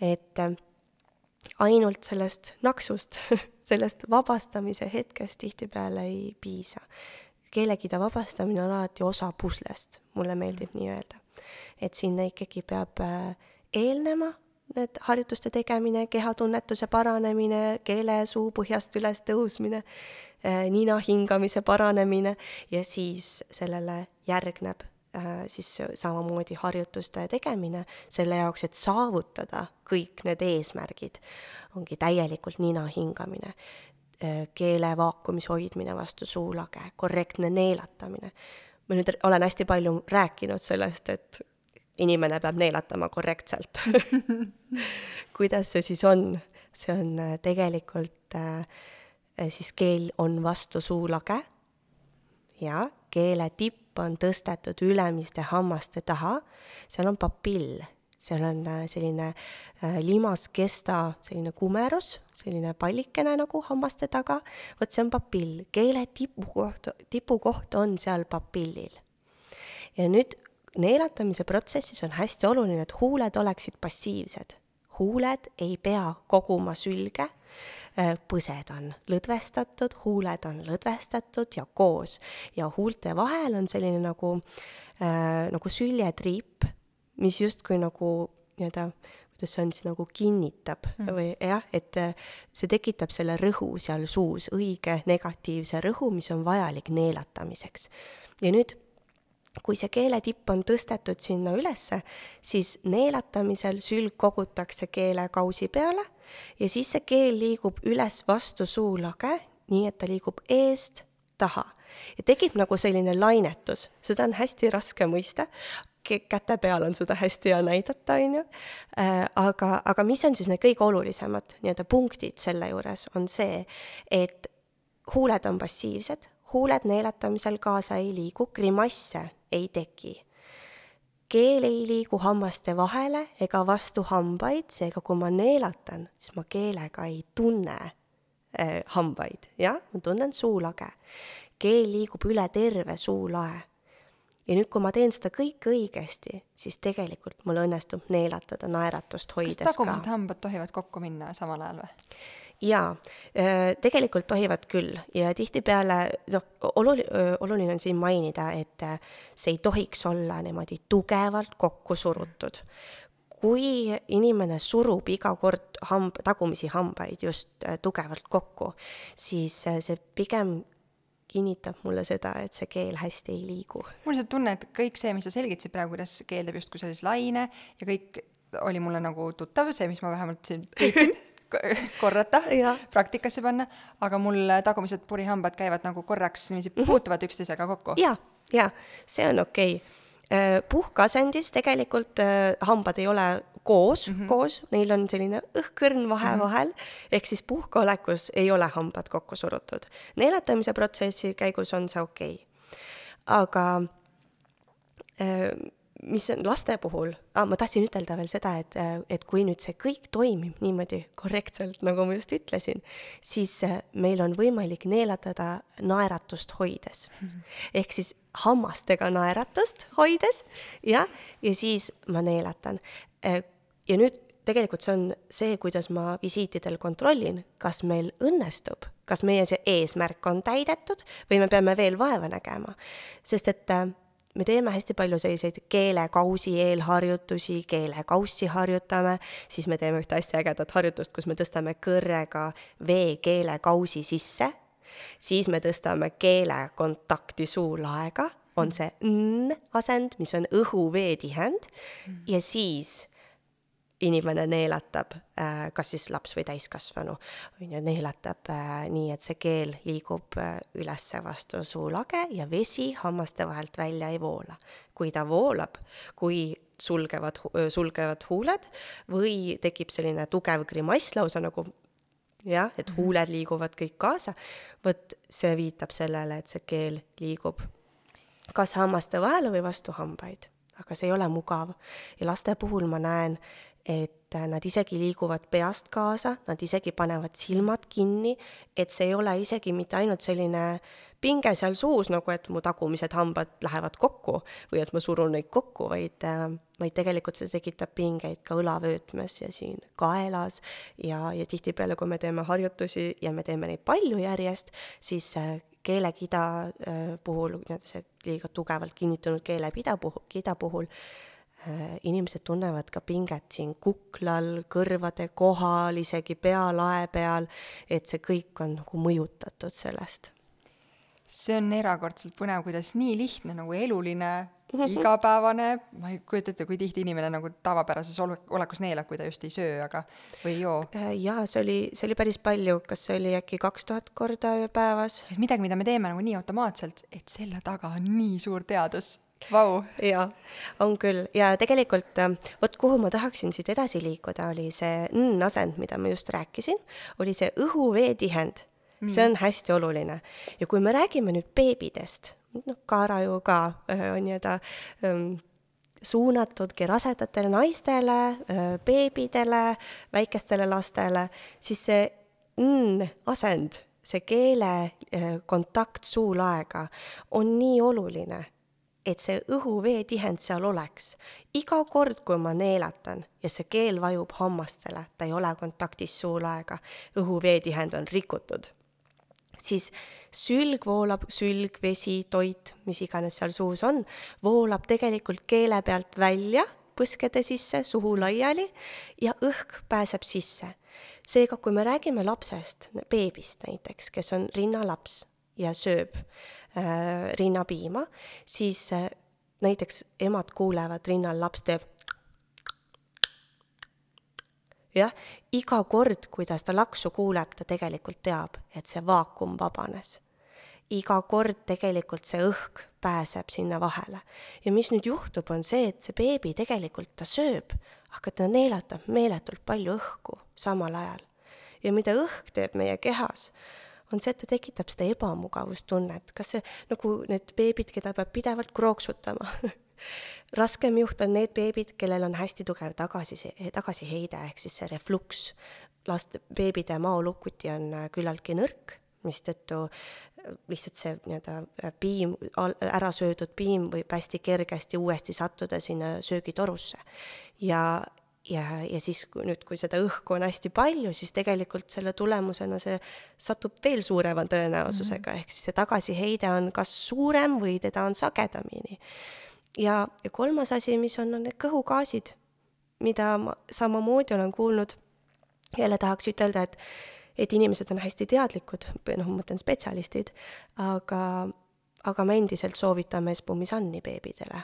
et äh, ainult sellest naksust, [LAUGHS] sellest vabastamise hetkest tihtipeale ei piisa. Keelekida vabastamine on alati osa puslest, mulle meeldib nii öelda. et sinna ikkagi peab äh, eelnema need harjutuste tegemine, kehatunnetuse paranemine, keele suu põhjast üles tõusmine, äh, nina hingamise paranemine ja siis sellele järgneb Äh, siis samamoodi harjutuste tegemine selle jaoks, et saavutada kõik need eesmärgid, ongi täielikult nina hingamine, keele vaakumis hoidmine vastu suulage, korrektne neelatamine. ma nüüd olen hästi palju rääkinud sellest, et inimene peab neelatama korrektselt [LAUGHS] kuidas see siis on? see on äh, tegelikult äh, siis keel on vastu suulage ja keele tipp on tõstetud ülemiste hammaste taha, seal on papill, seal on äh, selline äh, limaskesta selline kumerus, selline pallikene nagu hammaste taga, vot see on papill, keele tipukoht, tipukoht on seal papillil. ja nüüd neelatamise protsessis on hästi oluline, et huuled oleksid passiivsed. huuled ei pea koguma sülge Äh, põsed on lõdvestatud, huuled on lõdvestatud ja koos ja huulte vahel on selline nagu äh,, nagu süljetriip, mis justkui nagu nii-öelda kuidas see on siis nagu kinnitab mm. või jah, et äh, see tekitab selle rõhu seal suus, õige negatiivse rõhu, mis on vajalik neelatamiseks. ja nüüd kui see keeletipp on tõstetud sinna ülesse, siis neelatamisel sülg kogutakse keelekausi peale ja siis see keel liigub üles vastu suulage, nii et ta liigub eest taha ja tekib nagu selline lainetus, seda on hästi raske mõista, käte peal on seda hästi hea näidata, on ju, äh, aga, aga mis on siis need kõige olulisemad nii-öelda punktid selle juures, on see, et huuled on passiivsed, huuled neelatamisel kaasa ei liigu, grimasse ei teki. keel ei liigu hammaste vahele ega vastu hambaid, seega kui ma neelatan, siis ma keelega ei tunne äh, hambaid, jah, ma tunnen suulage. keel liigub üle terve suulae ja nüüd, kui ma teen seda kõike õigesti, siis tegelikult mul õnnestub neelatada naeratust hoides ka. kas tagumised hambad tohivad kokku minna samal ajal või? jaa, äh, tegelikult tohivad küll ja tihtipeale noh, oluli-, oluline on siin mainida, et äh, see ei tohiks olla niimoodi tugevalt kokku surutud. kui inimene surub iga kord hamb, tagumisi hambaid just äh, tugevalt kokku, siis see pigem kinnitab mulle seda, et see keel hästi ei liigu. mul on see tunne, et kõik see, mis sa selgitasid praegu, kuidas keel teeb justkui sellise laine ja kõik oli mulle nagu tuttav, see, mis ma vähemalt siin püüdsin [LAUGHS] korrata, praktikasse panna, aga mul tagumised purihambad käivad nagu korraks niiviisi mhm. puutuvad üksteisega kokku. ja, ja see on okei okay Äh, puhkasendis tegelikult äh, hambad ei ole koos mm, -hmm. koos, neil on selline õhkõrn vahe mm -hmm. vahel, ehk siis puhkeolekus ei ole hambad kokku surutud. neelatamise protsessi käigus on see okei okay.. aga äh, mis on laste puhul ah,, ma tahtsin ütelda veel seda, et, et kui nüüd see kõik toimib niimoodi korrektselt, nagu ma just ütlesin, siis äh, meil on võimalik neelatada naeratust hoides mm. -hmm. ehk siis hammastega naeratust hoides, jah, ja siis ma neelatan. Ja nüüd tegelikult see on see, kuidas ma visiitidel kontrollin, kas meil õnnestub, kas meie see eesmärk on täidetud või me peame veel vaeva nägema. sest et äh, me teeme hästi palju selliseid keelekausi eelharjutusi, keelekaussi harjutame, siis me teeme ühte hästi ägedat harjutust, kus me tõstame kõrrega vee keelekausi sisse, siis me tõstame keele kontakti suulaega, on see n asend, mis on õhu-vee tihend ja siis inimene neelatab, äh, kas siis laps või täiskasvanu, on ju, neelatab äh, nii, et see keel liigub äh, üles vastu suulage ja vesi hammaste vahelt välja ei voola. kui ta voolab, kui sulgevad, sulgevad huuled või tekib selline tugev grimass lausa nagu jah, et mhm. huuled liiguvad kõik kaasa, vot see viitab sellele, et see keel liigub kas hammaste vahele või vastu hambaid aga see ei ole mugav. ja laste puhul ma näen, et nad isegi liiguvad peast kaasa, nad isegi panevad silmad kinni, et see ei ole isegi mitte ainult selline pinge seal suus, nagu et mu tagumised hambad lähevad kokku või et ma surun neid kokku, vaid, vaid tegelikult see tekitab pingeid ka õlavöötmes ja siin kaelas. Ja, ja tihtipeale, kui me teeme harjutusi ja me teeme neid palju järjest, siis keelekida äh, puhul, nii-öelda see liiga tugevalt kinnitunud keelepida puhul, kida puhul, Äh, inimesed tunnevad ka pinget siin kuklal, kõrvade kohal, isegi pealae peal, et see kõik on nagu mõjutatud sellest. see on erakordselt põnev, kuidas nii lihtne nagu eluline, igapäevane, ma ei kujuta ette, kui tihti inimene nagu tavapärases olekus neelab, kui ta just ei söö, aga, või ei joo. Äh, jaa, see oli, see oli päris palju, kas see oli äkki kaks tuhat korda päevas? et midagi, mida me teeme nagu nii automaatselt, et selle taga on nii suur teadus Vau. jaa, on küll. Ja tegelikult äh, vot kuhu ma tahaksin siit edasi liikuda, oli see n-asend, mida ma just rääkisin, oli see õhu-vee tihend mm.. see on hästi oluline. Ja kui me räägime nüüd beebidest, noh, Kaara ju ka äh, on nii-öelda ähm, suunatudki rasedatele naistele, äh, beebidele, väikestele lastele, siis see n-asend, see keele kontakt suulaega on nii oluline et see õhu-vee tihend seal oleks. iga kord, kui ma neelatan ja see keel vajub hammastele, ta ei ole kontaktis suulaega, õhu-vee tihend on rikutud, siis sülg voolab, sülg, vesi, toit, mis iganes seal suus on, voolab tegelikult keele pealt välja põskede sisse, suhu laiali ja õhk pääseb sisse. seega, kui me räägime lapsest, beebist näiteks, kes on rinnalaps ja sööb rinnapiima, siis äh, näiteks emad kuulevad rinnal, laps teeb jah, iga kord, kui ta seda laksu kuuleb, ta tegelikult teab, et see vaakum vabanes. iga kord tegelikult see õhk pääseb sinna vahele. ja mis nüüd juhtub, on see, et see beebi tegelikult, ta sööb, aga ta neelatab meeletult palju õhku samal ajal. ja mida õhk teeb meie kehas, on see, et ta tekitab seda ebamugavustunnet, kas see nagu need beebid, keda peab pidevalt krooksutama [LAUGHS] raskem juht on need beebid, kellel on hästi tugev tagasi, tagasiheide ehk siis see refluks. last, beebide maolukuti on äh, küllaltki nõrk, mistõttu äh, lihtsalt see nii-öelda äh, piim, ära söödud piim võib hästi kergesti uuesti sattuda sinna söögitorusse. ja, ja, ja siis kui nüüd, kui seda õhku on hästi palju, siis tegelikult selle tulemusena see satub veel suurema tõenäosusega mm, -hmm. ehk siis see tagasiheide on kas suurem või teda on sagedamini ja, ja kolmas asi, mis on, on need kõhugaasid, mida ma samamoodi olen kuulnud, jälle tahaks ütelda, et et inimesed on hästi teadlikud, noh, ma mõtlen spetsialistid, aga, aga me endiselt soovitame spumisanni beebidele,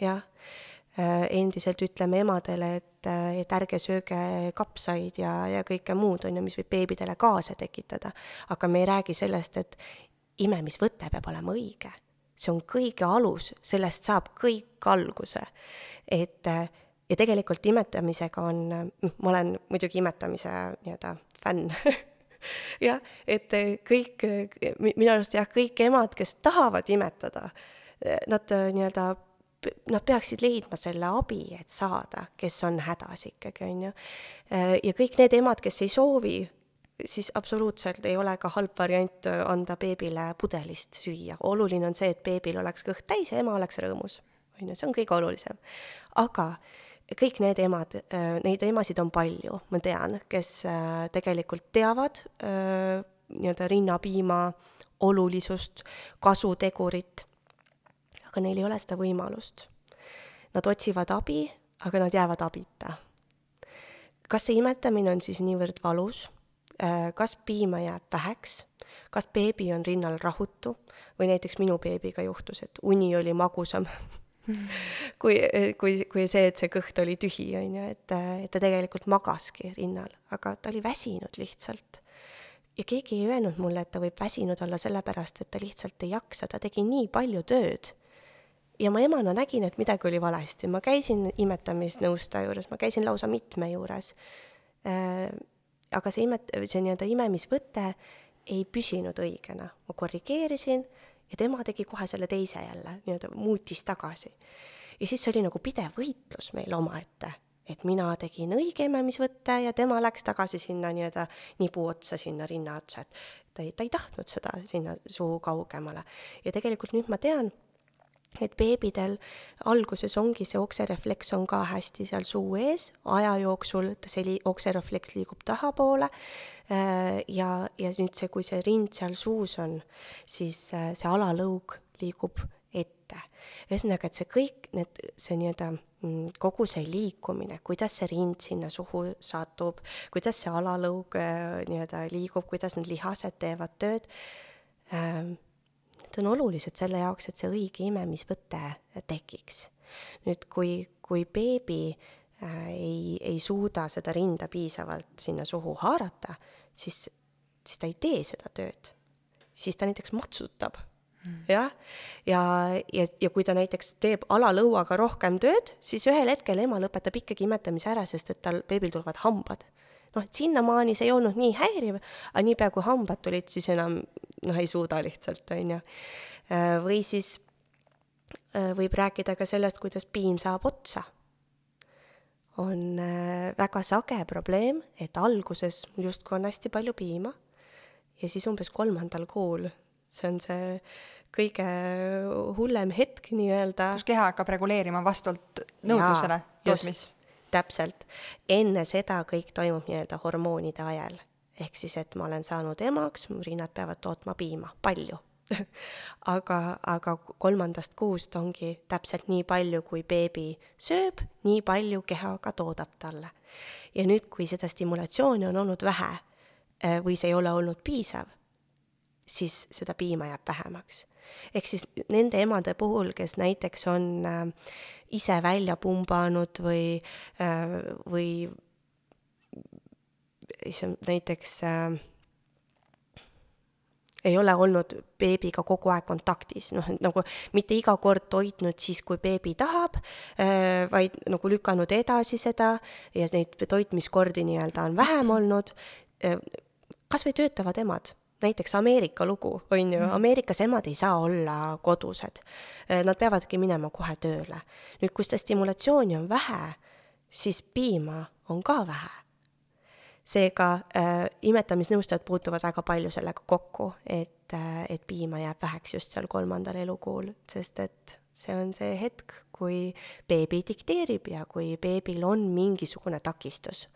jah. Endiselt ütleme emadele, et, et ärge sööge kapsaid ja, ja kõike muud, on ju, mis võib beebidele kaasa tekitada. aga me ei räägi sellest, et imemisvõte peab olema õige see on kõige alus, sellest saab kõik alguse. et ja tegelikult imetamisega on, ma olen muidugi imetamise nii-öelda fänn [LAUGHS] jah, et kõik, minu arust jah, kõik emad, kes tahavad imetada, nad nii-öelda nad peaksid leidma selle abi, et saada, kes on hädas ikkagi, on ju. ja kõik need emad, kes ei soovi siis absoluutselt ei ole ka halb variant anda beebile pudelist süüa. oluline on see, et beebil oleks kõht täis ja ema oleks rõõmus. on ju, see on kõige olulisem. aga kõik need emad, äh, neid emasid on palju, ma tean, kes äh, tegelikult teavad äh, nii-öelda rinnapiima olulisust, kasutegurit, aga neil ei ole seda võimalust. Nad otsivad abi, aga nad jäävad abita. kas see imetamine on siis niivõrd valus Äh, kas piima jääb väheks, kas beebi on rinnal rahutu või näiteks minu beebiga juhtus, et uni oli magusam [LAUGHS] kui, kui, kui see, et see kõht oli tühi, on ju, et, et ta tegelikult magaski rinnal, aga ta oli väsinud lihtsalt. ja keegi ei öelnud mulle, et ta võib väsinud olla sellepärast, et ta lihtsalt ei jaksa, ta tegi nii palju tööd. Ja ma emana nägin, et midagi oli valesti, ma käisin imetamisnõustaja juures, ma käisin lausa mitme juures äh, aga see imet-, see nii-öelda imemisvõte ei püsinud õigena. ma korrigeerisin ja tema tegi kohe selle teise jälle, nii-öelda muutis tagasi. ja siis see oli nagu pidev võitlus meil omaette, et mina tegin õige imemisvõtte ja tema läks tagasi sinna nii-öelda nibu otsa, sinna rinna otsa, et ta ei, ta ei tahtnud seda sinna suu kaugemale. ja tegelikult nüüd ma tean, et beebidel alguses ongi see okserefleks on ka hästi seal suu ees, aja jooksul see li-, okserefleks liigub tahapoole äh, ja, ja nüüd see, kui see rind seal suus on, siis äh, see alalõug liigub ette. ühesõnaga, et see kõik need, see nii-öelda mm, kogu see liikumine, kuidas see rind sinna suhu satub, kuidas see alalõug äh, nii-öelda liigub, kuidas need lihased teevad tööd ähm,, Need on olulised selle jaoks, et see õige imemisvõte tekiks. nüüd, kui, kui beebi äh, ei, ei suuda seda rinda piisavalt sinna suhu haarata, siis, siis ta ei tee seda tööd. siis ta näiteks matsutab mm. jah, ja, ja, ja kui ta näiteks teeb alalõuaga rohkem tööd, siis ühel hetkel ema lõpetab ikkagi imetamise ära, sest et tal, beebil tulevad hambad noh, et sinnamaani see ei olnud nii häiriv, aga niipea kui hambad tulid, siis enam noh, ei suuda lihtsalt, on ju. Äh, või siis äh, võib rääkida ka sellest, kuidas piim saab otsa. on äh, väga sage probleem, et alguses mul justkui on hästi palju piima ja siis umbes kolmandal kuul, see on see kõige hullem hetk nii-öelda. kus keha hakkab reguleerima vastavalt nõudlusele tootmist täpselt, enne seda kõik toimub nii-öelda hormoonide ajal. ehk siis, et ma olen saanud emaks, mu rinnad peavad tootma piima, palju [LAUGHS] aga, aga kolmandast kuust ongi täpselt nii palju, kui beebi sööb, nii palju keha ka toodab talle. ja nüüd, kui seda stimulatsiooni on olnud vähe eh, või see ei ole olnud piisav, siis seda piima jääb vähemaks. ehk siis nende emade puhul, kes näiteks on äh, ise välja pumbanud või äh,, või issand, näiteks äh, ei ole olnud beebiga kogu aeg kontaktis, noh, nagu mitte iga kord toitnud siis, kui beebi tahab, äh, vaid nagu lükanud edasi seda ja neid toitmiskordi nii-öelda on vähem [CLEARS THROAT] olnud. Äh, kas või töötavad emad, näiteks Ameerika lugu, on ju, mhm. Ameerikas emad ei saa olla kodused. Äh, nad peavadki minema kohe tööle. nüüd, kus seda stimulatsiooni on vähe, siis piima on ka vähe seega äh, imetamisnõustajad puutuvad väga palju sellega kokku, et äh,, et piima jääb väheks just seal kolmandal elukuul, sest et see on see hetk, kui beebi dikteerib ja kui beebil on mingisugune takistus.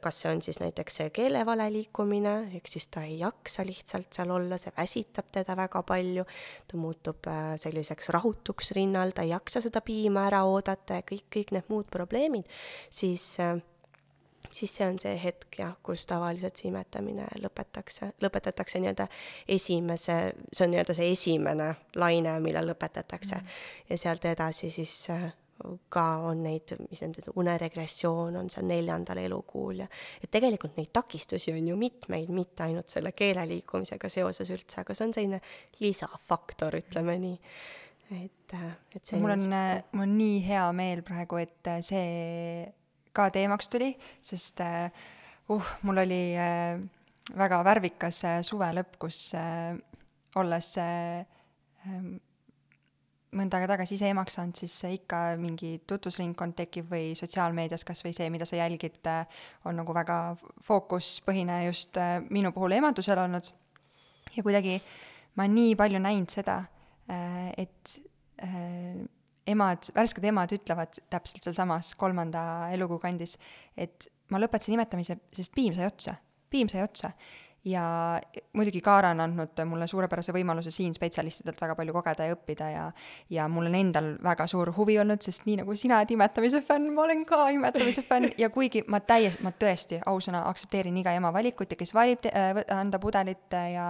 Kas see on siis näiteks see keelevale liikumine, ehk siis ta ei jaksa lihtsalt seal olla, see väsitab teda väga palju, ta muutub äh, selliseks rahutuks rinnal, ta ei jaksa seda piima ära oodata ja kõik, kõik need muud probleemid, siis äh, siis see on see hetk jah, kus tavaliselt see imetamine lõpetatakse, lõpetatakse nii-öelda esimese, see on nii-öelda see esimene laine, millal lõpetatakse mm. -hmm. ja sealt edasi siis äh, ka on neid, mis need, uneregressioon on seal neljandal elukuul ja et tegelikult neid takistusi on ju mitmeid, mitte ainult selle keele liikumisega seoses üldse, aga see on selline lisafaktor, ütleme nii. et, äh, et see mul on, mul on nii hea meel praegu, et see ka teemaks tuli, sest uh, mul oli väga värvikas uh, suve lõpp, kus olles um, mõnda aega tagasi ise emaks saanud, siis ikka mingi tutvusringkond tekib või sotsiaalmeedias kas või see, mida sa jälgid, on nagu väga fookuspõhine just minu puhul emadusel olnud. ja kuidagi ma nii palju näinud seda, et emad, värsked emad ütlevad täpselt sealsamas kolmanda elukuu kandis, et ma lõpetasin imetamise, sest piim sai otsa. piim sai otsa ja muidugi Kaara on andnud mulle suurepärase võimaluse siin spetsialistidelt väga palju kogeda ja õppida ja ja mul on endal väga suur huvi olnud, sest nii nagu sina oled imetamise fänn, ma olen ka imetamise fänn [LAUGHS] ja kuigi ma täiesti, ma tõesti ausõna aktsepteerin iga ema valikut ja kes valib äh, anda pudelit ja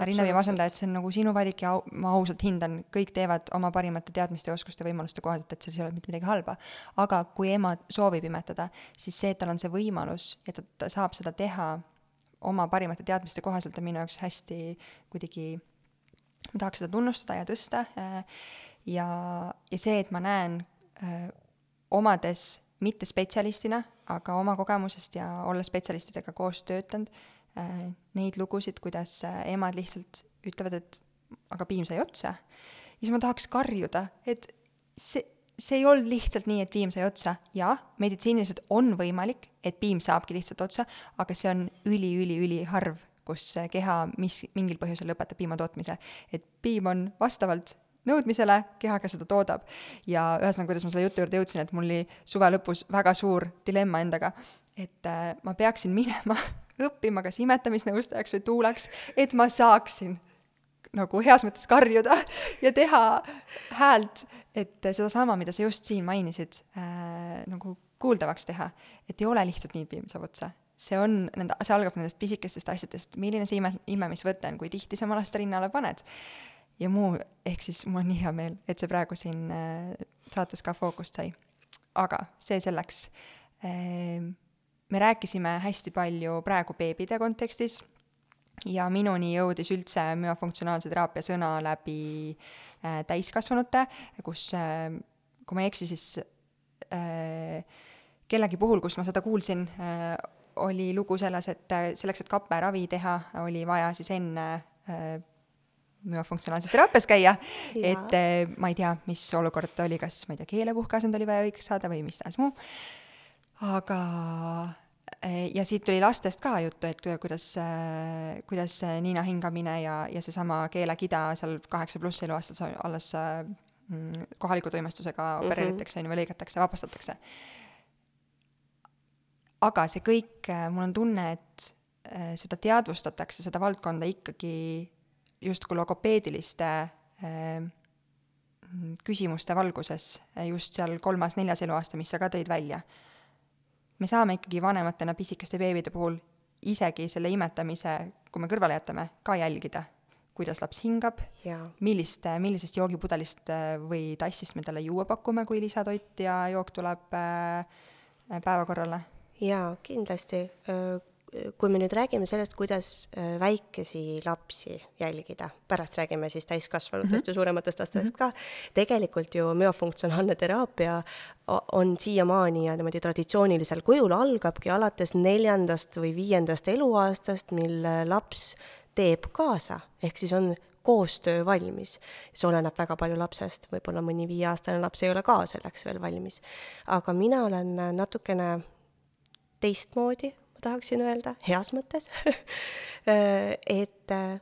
rinnavee masendajat, see on nagu sinu valik ja au, ma ausalt hindan, kõik teevad oma parimate teadmiste ja oskuste võimaluste kohaselt, et selles ei ole mitte midagi halba. aga kui ema soovib imetada, siis see, et tal on see võimalus ja ta, ta saab seda teha oma parimate teadmiste kohaselt on minu jaoks hästi kuidagi, ma tahaks seda tunnustada ja tõsta äh, ja, ja see, et ma näen äh, omades mitte spetsialistina, aga oma kogemusest ja olles spetsialistidega koos töötanud, äh, neid lugusid, kuidas emad lihtsalt ütlevad, et aga piim sai otsa, siis ma tahaks karjuda, et see, see ei olnud lihtsalt nii, et piim sai otsa, jah, meditsiiniliselt on võimalik, et piim saabki lihtsalt otsa, aga see on üli-üli-üliharv, kus keha mis, mingil põhjusel lõpetab piima tootmise. et piim on vastavalt nõudmisele, keha ka seda toodab. ja ühesõnaga, kuidas ma selle jutu juurde jõudsin, et mul oli suve lõpus väga suur dilemma endaga, et äh, ma peaksin minema [LAUGHS] õppima kas imetamisnõustajaks või tuulaks, et ma saaksin nagu heas mõttes karjuda [LAUGHS] ja teha häält, et sedasama, mida sa just siin mainisid äh,, nagu kuuldavaks teha. et ei ole lihtsalt nii, piim saab otsa. see on nende, see algab nendest pisikestest asjadest, milline see ime, imemisvõte on, kui tihti sa oma laste rinnale paned. ja muu, ehk siis mul on nii hea meel, et see praegu siin äh, saates ka fookust sai. aga see selleks äh,. me rääkisime hästi palju praegu beebide kontekstis ja minuni jõudis üldse müofunktsionaalse teraapia sõna läbi äh, täiskasvanute, kus äh, kui ma ei eksi, siis äh, kellegi puhul, kus ma seda kuulsin äh,, oli lugu selles, et äh, selleks, et kapperavi teha, oli vaja siis enne äh, müofunktsionaalses teraapias käia, et äh, ma ei tea, mis olukord oli, kas ma ei tea, keelepuhkeasend oli vaja õigeks saada või mis tahes muu, aga ja siit tuli lastest ka juttu, et kuidas, eh, kuidas niina hingamine ja, ja seesama keelekida seal kaheksa pluss eluaastas alles mm, kohaliku toimestusega mhm. opereeritakse, on ju, või lõigatakse, vabastatakse. aga see kõik, mul on tunne, et seda teadvustatakse, seda valdkonda ikkagi justkui logopeediliste küsimuste valguses just seal kolmas-neljas eluaasta, mis sa ka tõid välja me saame ikkagi vanematena pisikeste beebide puhul isegi selle imetamise, kui me kõrvale jätame, ka jälgida. kuidas laps hingab, millist, millisest joogipudelist äh, või tassist me talle juua pakume, kui lisatoit ja jook tuleb äh, päevakorrale? jaa, kindlasti kui me nüüd räägime sellest, kuidas äh, väikesi lapsi jälgida, pärast räägime siis täiskasvanutest mm -hmm. ja suurematest lastest mm -hmm. ka, tegelikult ju müofunktsionaalne teraapia on siiamaani ja niimoodi traditsioonilisel kujul algabki alates neljandast või viiendast eluaastast, mil laps teeb kaasa, ehk siis on koostöö valmis. see oleneb väga palju lapsest, võib-olla mõni viieaastane laps ei ole ka selleks veel valmis. aga mina olen natukene teistmoodi ma tahaksin öelda, heas mõttes [LAUGHS] et äh,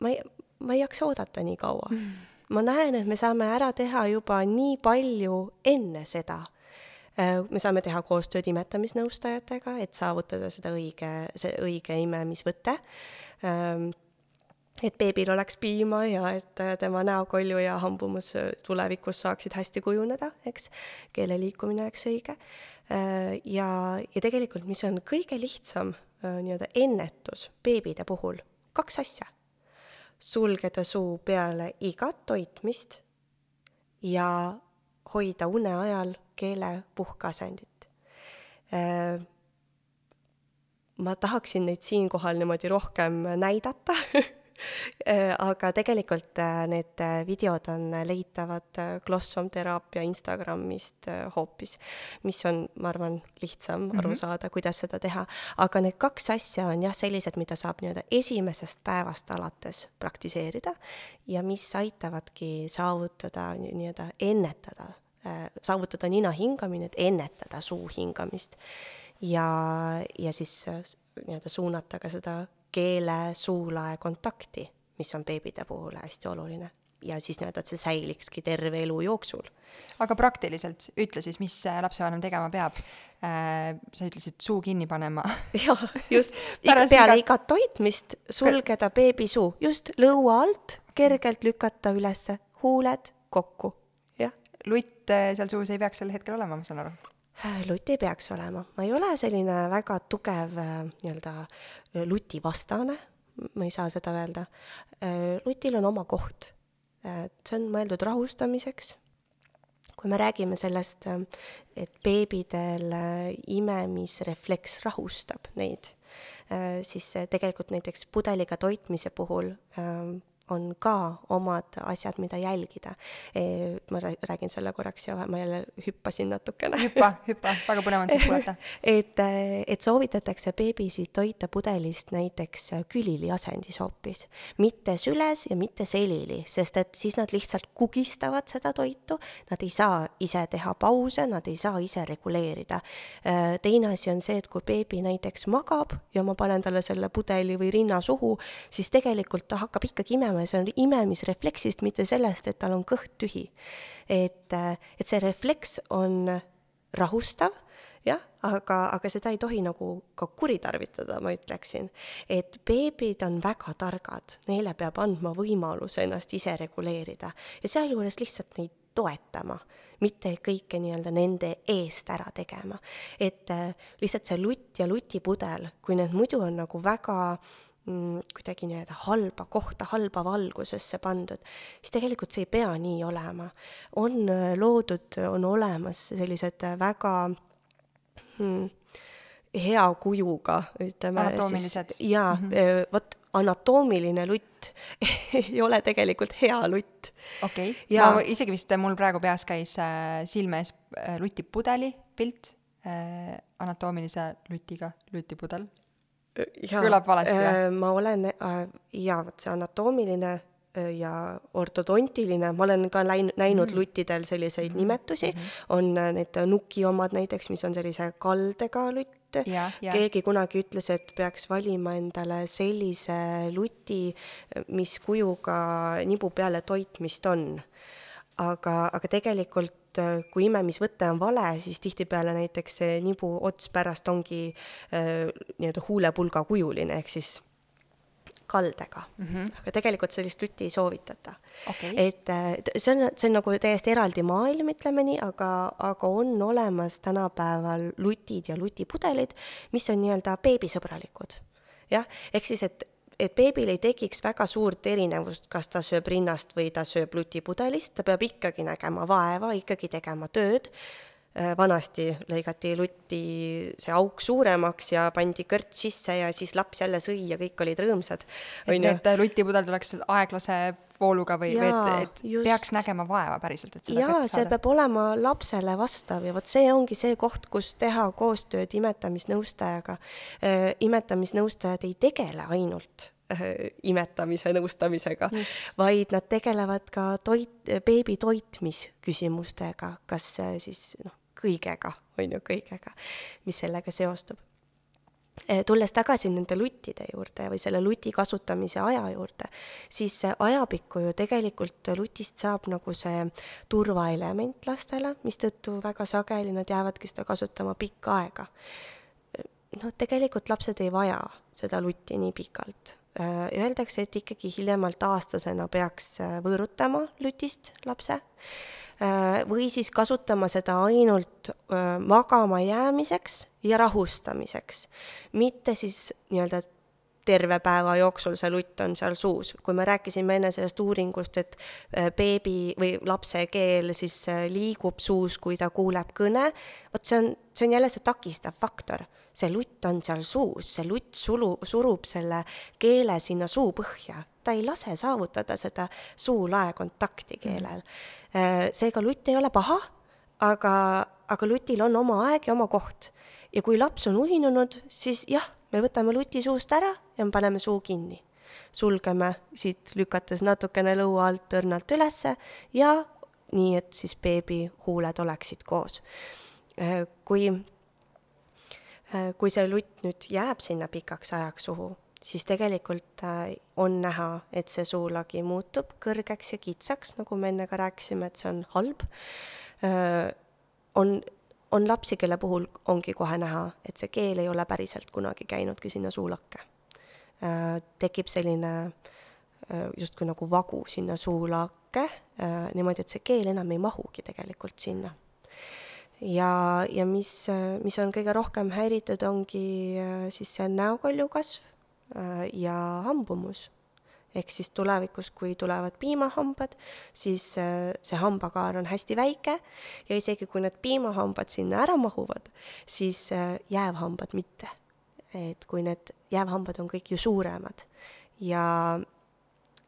ma ei, ma ei jaksa oodata nii kaua. Mm.. ma näen, et me saame ära teha juba nii palju enne seda. Äh, me saame teha koostööd imetamisnõustajatega, et saavutada seda õige, see õige imemisvõte. Ähm, et beebil oleks piima ja et äh, tema näokolju ja hambumus tulevikus saaksid hästi kujuneda, eks, keele liikumine oleks õige Äh, ja, ja tegelikult, mis on kõige lihtsam äh, nii-öelda ennetus beebide puhul, kaks asja. sulgeda suu peale igat toitmist ja hoida une ajal keele puhkeasendit. Äh, ma tahaksin neid siinkohal niimoodi rohkem näidata Äh, [LAUGHS] [LAUGHS] aga tegelikult äh, need äh, videod on leitavad Glossom teraapia Instagramist hoopis, mis on, ma arvan, lihtsam mm -hmm. aru saada, kuidas seda teha. aga need kaks asja on jah, sellised, mida saab nii-öelda esimesest päevast alates praktiseerida ja mis aitavadki saavutada nii-öelda, ennetada, saavutada nina hingamine, et ennetada suu hingamist. ja, ja siis nii-öelda suunata ka seda keele, suulae kontakti, mis on beebide puhul hästi oluline ja siis nii-öelda, et see säilikski terve elu jooksul. aga praktiliselt, ütle siis, mis lapsevanem tegema peab äh,? sa ütlesid suu kinni panema. [LAUGHS] jah, just [LAUGHS] peale iga... igat toitmist sulgeda beebi suu, just lõua alt kergelt lükata ülesse, huuled kokku, jah. lutt äh, seal suus ei peaks sel hetkel olema, ma saan aru Äh, lutt ei peaks olema, ma ei ole selline väga tugev äh, nii-öelda äh, lutivastane, ma ei saa seda öelda. lutil on oma koht. see on mõeldud rahustamiseks. kui me räägime sellest, et beebidel imemisrefleks rahustab neid, siis tegelikult näiteks pudeliga toitmise puhul on ka omad asjad, mida jälgida. E, ma räägin selle korraks ja ma jälle hüppasin natukene. hüppa, hüppa, väga põnev on sind kuulata [LAUGHS] et, et soovitatakse beebisid toita pudelist näiteks külili asendis hoopis, mitte süles ja mitte selili, sest et siis nad lihtsalt kugistavad seda toitu, nad ei saa ise teha pause, nad ei saa ise reguleerida. E, teine asi on see, et kui beebi näiteks magab ja ma panen talle selle pudeli või rinna suhu, siis tegelikult ta hakkab ikkagi imema ja see on imemisrefleksist, mitte sellest, et tal on kõht tühi. et, et see refleks on rahustav, jah, aga, aga seda ei tohi nagu ka kuritarvitada, ma ütleksin. et beebid on väga targad, neile peab andma võimaluse ennast ise reguleerida ja sealjuures lihtsalt neid toetama, mitte kõike nii-öelda nende eest ära tegema. et äh, lihtsalt see lutt ja lutipudel, kui need muidu on nagu väga kuidagi nii-öelda halba kohta, halba valgusesse pandud, siis tegelikult see ei pea nii olema. on äh, loodud, on olemas sellised äh, väga mm, hea kujuga, ütleme anatoomilised. jaa mm -hmm., vot anatoomiline lutt [LAUGHS] ei ole tegelikult hea lutt. okei okay., ma isegi vist, mul praegu peas käis äh, silme ees äh, lutipudeli pilt äh,, anatoomilise lutiga lutipudel ja, kõlab valesti või? Äh, ma olen äh, jaa, vot see anatoomiline äh, ja ortodontiline, ma olen ka läinud, näinud mm -hmm. luttidel selliseid mm -hmm. nimetusi mm, -hmm. on need nuki omad näiteks, mis on sellise kaldega lutt, keegi kunagi ütles, et peaks valima endale sellise luti, mis kujuga nibu peale toitmist on. aga, aga tegelikult et äh, kui imemisvõte on vale, siis tihtipeale näiteks see nibu ots pärast ongi äh, nii-öelda huulepulga kujuline, ehk siis kaldega mm. -hmm. aga tegelikult sellist lutti ei soovitata okay.. et äh, see on, see on nagu täiesti eraldi maailm, ütleme nii, aga, aga on olemas tänapäeval lutid ja lutipudelid, mis on nii-öelda beebisõbralikud. jah, ehk siis, et et beebil ei tekiks väga suurt erinevust, kas ta sööb rinnast või ta sööb lutipudelist, ta peab ikkagi nägema vaeva, ikkagi tegema tööd. Äh, vanasti lõigati lutti see auk suuremaks ja pandi kõrts sisse ja siis laps jälle sõi ja kõik olid rõõmsad. et need lutipudel tuleks aeglase vooluga või, või et, et just. peaks nägema vaeva päriselt, et seda jaa, see peab olema lapsele vastav ja vot see ongi see koht, kus teha koostööd imetamisnõustajaga. Äh, imetamisnõustajad ei tegele ainult äh, imetamise nõustamisega, vaid nad tegelevad ka toit, beebi toitmisküsimustega, kas siis noh, kõigega, on ju, kõigega, mis sellega seostub. Eh, tulles tagasi nende luttide juurde või selle luti kasutamise aja juurde, siis ajapikku ju tegelikult lutist saab nagu see turvaelement lastele, mistõttu väga sageli nad jäävadki seda kasutama pikka aega. noh, tegelikult lapsed ei vaja seda lutti nii pikalt eh, öeldakse, et ikkagi hiljemalt aastasena peaks võõrutama lutist lapse või siis kasutama seda ainult äh, magama jäämiseks ja rahustamiseks, mitte siis nii-öelda terve päeva jooksul see lutt on seal suus. kui me rääkisime enne sellest uuringust, et äh, beebi või lapse keel siis liigub suus, kui ta kuuleb kõne, vot see on, see on jälle see takistav faktor. see lutt on seal suus, see lutt sulu, surub selle keele sinna suu põhja, ta ei lase saavutada seda suu-lae kontakti keelel mm Äh, seega lutt ei ole paha, aga, aga lutil on oma aeg ja oma koht. ja kui laps on uinunud, siis jah, me võtame luti suust ära ja me paneme suu kinni. sulgeme siit, lükates natukene lõua alt õrnalt ülesse ja nii, et siis beebi huuled oleksid koos. Äh, kui, äh, kui see lutt nüüd jääb sinna pikaks ajaks suhu siis tegelikult äh, on näha, et see suulagi muutub kõrgeks ja kitsaks, nagu me enne ka rääkisime, et see on halb. Äh, on, on lapsi, kelle puhul ongi kohe näha, et see keel ei ole päriselt kunagi käinudki sinna suulakke. Äh, tekib selline justkui nagu vagu sinna suulakke, niimoodi, et see keel enam ei mahugi tegelikult sinna ja, ja mis, mis on kõige rohkem häiritud, ongi siis see näokolju kasv ja hambumus. ehk siis tulevikus, kui tulevad piimahambad, siis äh, see hambakaar on hästi väike ja isegi kui need piimahambad sinna ära mahuvad, siis äh, jäävhambad mitte. et kui need jäävhambad on kõik ju suuremad ja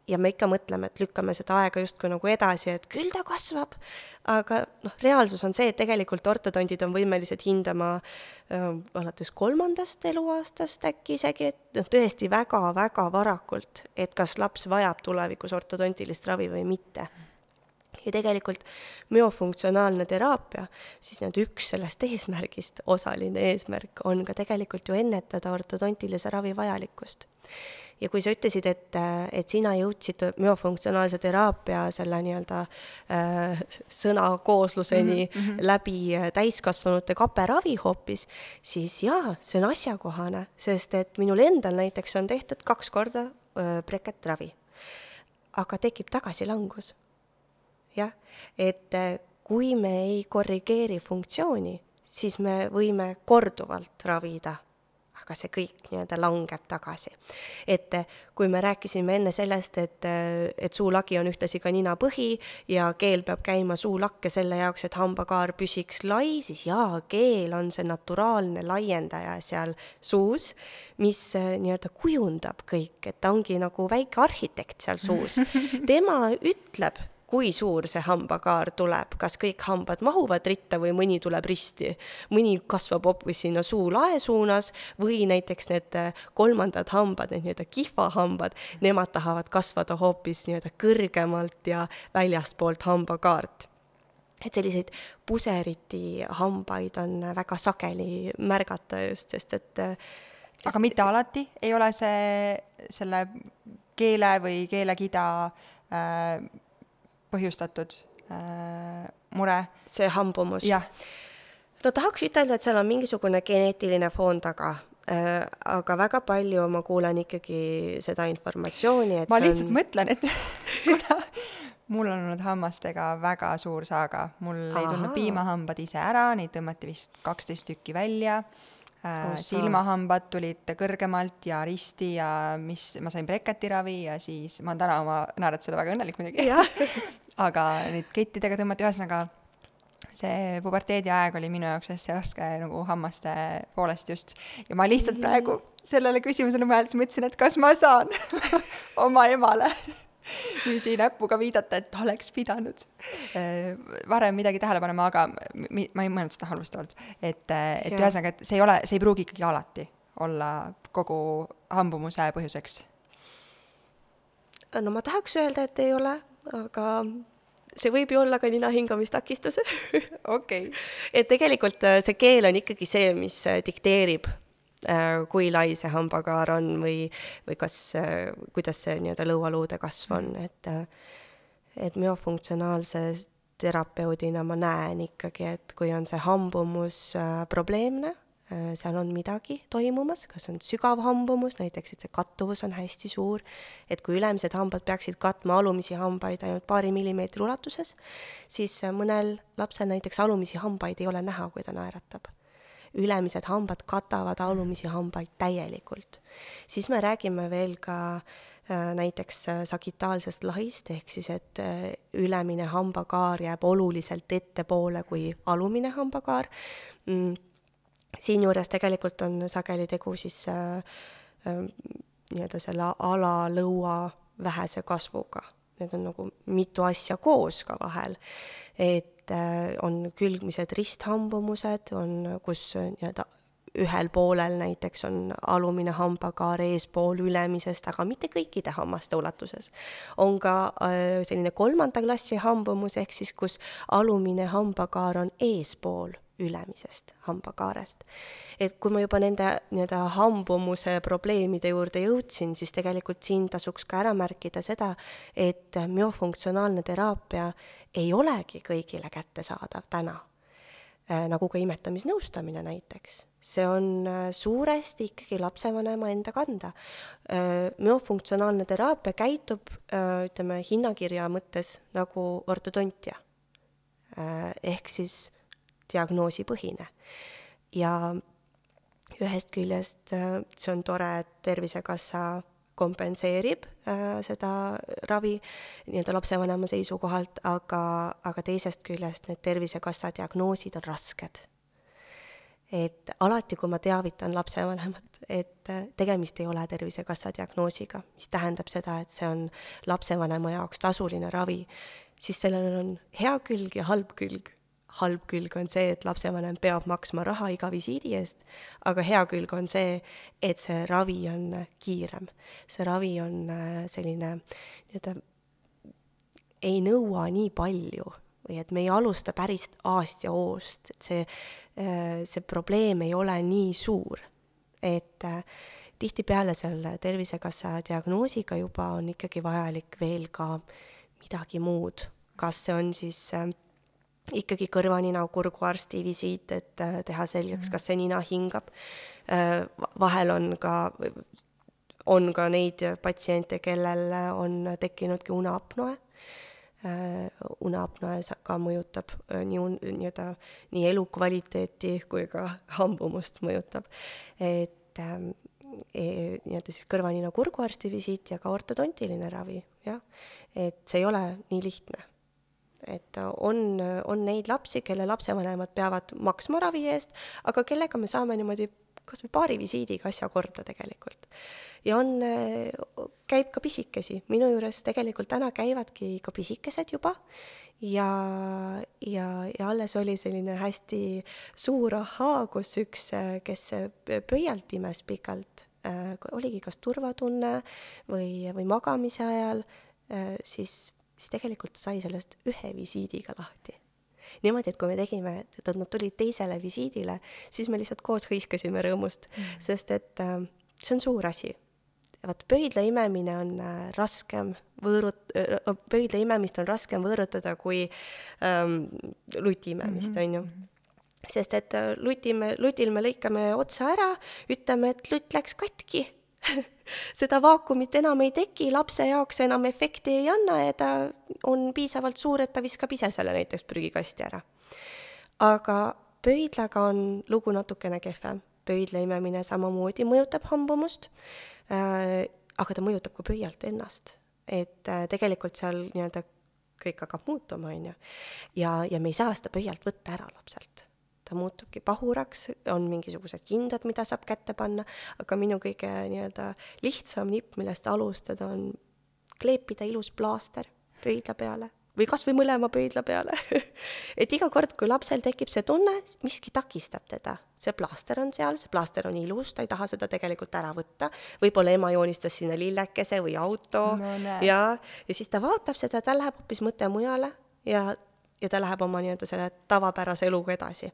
ja me ikka mõtleme, et lükkame seda aega justkui nagu edasi, et küll ta kasvab, aga noh, reaalsus on see, et tegelikult ortodontid on võimelised hindama äh, alates kolmandast eluaastast äkki isegi, et noh, tõesti väga-väga varakult, et kas laps vajab tulevikus ortodontilist ravi või mitte. Ja tegelikult müofunktsionaalne teraapia, siis nüüd üks sellest eesmärgist, osaline eesmärk, on ka tegelikult ju ennetada ortodontilise ravi vajalikkust ja kui sa ütlesid, et, et sina jõudsid müofunktsionaalse teraapia selle nii-öelda äh, sõnakoosluseni mm -hmm. läbi äh, täiskasvanute kaperavi hoopis, siis jaa, see on asjakohane, sest et minul endal näiteks on tehtud kaks korda äh, breketravi. aga tekib tagasilangus. jah, et äh, kui me ei korrigeeri funktsiooni, siis me võime korduvalt ravida aga see kõik nii-öelda langeb tagasi. et eh, kui me rääkisime enne sellest, et, eh, et suulagi on ühtlasi ka ninapõhi ja keel peab käima suulakke selle jaoks, et hambakaar püsiks lai, siis jaa, keel on see naturaalne laiendaja seal suus, mis eh, nii-öelda kujundab kõik, et ta ongi nagu väike arhitekt seal suus. [LAUGHS] tema ütleb kui suur see hambakaar tuleb, kas kõik hambad mahuvad ritta või mõni tuleb risti, mõni kasvab hoopis sinna suulae suunas või näiteks need äh, kolmandad hambad, need nii-öelda kihvahambad, nemad tahavad kasvada hoopis nii-öelda kõrgemalt ja väljastpoolt hambakaart. Et selliseid puseriti hambaid on väga sageli märgata just, sest et sest... aga mitte alati? Ei ole see selle keele või keelekida äh, põhjustatud äh, mure. see hambumus? no tahaks ütelda, et seal on mingisugune geneetiline foon taga äh,, aga väga palju ma kuulen ikkagi seda informatsiooni, et ma lihtsalt on... mõtlen, et [LAUGHS] kuna mul on olnud hammastega väga suur saaga, mul Aha. ei tulnud piimahambad ise ära, neid tõmmati vist kaksteist tükki välja silmahambad tulid kõrgemalt ja risti ja mis, ma sain breketiravi ja siis ma olen täna oma naeratusele väga õnnelik muidugi. [LAUGHS] Aga nüüd kettidega tõmmati, ühesõnaga see puberteedi aeg oli minu jaoks hästi raske nagu hammaste poolest just. ja ma lihtsalt praegu sellele küsimusele mõeldes mõtlesin, et kas ma saan [LAUGHS] oma emale [LAUGHS] niiviisi näpuga viidata, et oleks pidanud äh, varem midagi tähele panema, aga ma ei mõelnud seda halvustavalt. et, et Jaa. ühesõnaga, et see ei ole, see ei pruugi ikkagi alati olla kogu hambumuse põhjuseks. no ma tahaks öelda, et ei ole, aga see võib ju olla ka nina hingamistakistus. [LAUGHS] okei. et tegelikult äh, see keel on ikkagi see, mis dikteerib, kui lai see hambakaar on või, või kas, kuidas see nii-öelda lõualuude kasv on, et äh, et myofunktsionaalse terapeudina ma näen ikkagi, et kui on see hambumus äh, probleemne, seal on midagi toimumas, kas on sügav hambumus, näiteks et see kattuvus on hästi suur, et kui ülemised hambad peaksid katma alumisi hambaid ainult paari millimeetri ulatuses, siis äh, mõnel lapsel näiteks alumisi hambaid ei ole näha, kui ta naeratab ülemised hambad katavad alumisi hambaid täielikult. siis me räägime veel ka äh, näiteks äh, sagitaalsest lahist, ehk siis et äh, ülemine hambakaar jääb oluliselt ettepoole kui alumine hambakaar mm,. siinjuures tegelikult on sageli tegu siis nii-öelda selle alalõua vähese kasvuga. Need on nagu mitu asja koos ka vahel. et äh, on külgmised risthambumused, on, kus äh, nii-öelda ühel poolel näiteks on alumine hambakaar eespool ülemisest, aga mitte kõikide hammaste ulatuses. on ka äh, selline kolmanda klassi hambumus, ehk siis kus alumine hambakaar on eespool ülemisest hambakaarest. et kui ma juba nende nii-öelda hambumuse probleemide juurde jõudsin, siis tegelikult siin tasuks ka ära märkida seda, et myofunktsionaalne teraapia ei olegi kõigile kättesaadav täna nagu ka imetamisnõustamine näiteks. see on suuresti ikkagi lapsevanema enda kanda. myofunktsionaalne teraapia käitub, ütleme, hinnakirja mõttes nagu ortodontia. ehk siis diagnoosipõhine. ja ühest küljest see on tore, et Tervisekassa kompenseerib äh, seda ravi nii-öelda lapsevanema seisukohalt, aga, aga teisest küljest need Tervisekassa diagnoosid on rasked. et alati, kui ma teavitan lapsevanemat, et tegemist ei ole Tervisekassa diagnoosiga, mis tähendab seda, et see on lapsevanema jaoks tasuline ravi, siis sellel on hea külg ja halb külg halb külg on see, et lapsevanem peab maksma raha iga visiidi eest, aga hea külg on see, et see ravi on kiirem. see ravi on selline nii-öelda, ei nõua nii palju või et me ei alusta päris A-st ja O-st, et see, see probleem ei ole nii suur. et tihtipeale selle Tervisekassa diagnoosiga juba on ikkagi vajalik veel ka midagi muud, kas see on siis äh, ikkagi kõrva-nina-kurguarsti visiit, et teha selgeks, kas see nina hingab. vahel on ka, on ka neid patsiente, kellel on tekkinudki uneapnoe. uneapnoe ka mõjutab nii un-, nii-öelda nii elukvaliteeti kui ka hambumust mõjutab. et e, nii-öelda siis kõrva-nina-kurguarsti visiit ja ka ortodontiline ravi, jah. et see ei ole nii lihtne et on, on neid lapsi, kelle lapsevanemad peavad maksma ravi eest, aga kellega me saame niimoodi kas või paari visiidiga asja korda tegelikult. ja on, käib ka pisikesi, minu juures tegelikult täna käivadki ka pisikesed juba ja, ja, ja alles oli selline hästi suur ahaa, kus üks, kes pöialt imes pikalt, oligi kas turvatunne või, või magamise ajal, siis siis tegelikult sai sellest ühe visiidiga lahti. niimoodi, et kui me tegime, et nad tulid teisele visiidile, siis me lihtsalt koos hõiskasime rõõmust mm., sest et äh, see on suur asi. vaat pöidla imemine on äh, raskem võõrut- äh,, pöidla imemist on raskem võõrutada kui ähm, luti imemist mm, -hmm. on ju sest et lutime, lutil me lõikame otsa ära, ütleme, et lutt läks katki seda vaakumit enam ei teki, lapse jaoks enam efekti ei anna ja ta on piisavalt suur, et ta viskab ise selle näiteks prügikasti ära. aga pöidlaga on lugu natukene kehvem. pöidla imemine samamoodi mõjutab hambumust äh,, aga ta mõjutab ka pöialt ennast. et äh, tegelikult seal nii-öelda kõik hakkab muutuma, on ju. ja, ja me ei saa seda pöialt võtta ära lapselt ta muutubki pahuraks, on mingisugused kindad, mida saab kätte panna, aga minu kõige nii-öelda lihtsam nipp, millest alustada, on kleepida ilus plaaster pöidla peale või kas või mõlema pöidla peale. [LAUGHS] Et iga kord, kui lapsel tekib see tunne, miski takistab teda, see plaaster on seal, see plaaster on ilus, ta ei taha seda tegelikult ära võtta, võib-olla ema joonistas sinna lillekese või auto no, ja, ja siis ta vaatab seda, tal läheb hoopis mõte mujale ja, ja ta läheb oma nii-öelda selle tavapärase eluga edasi.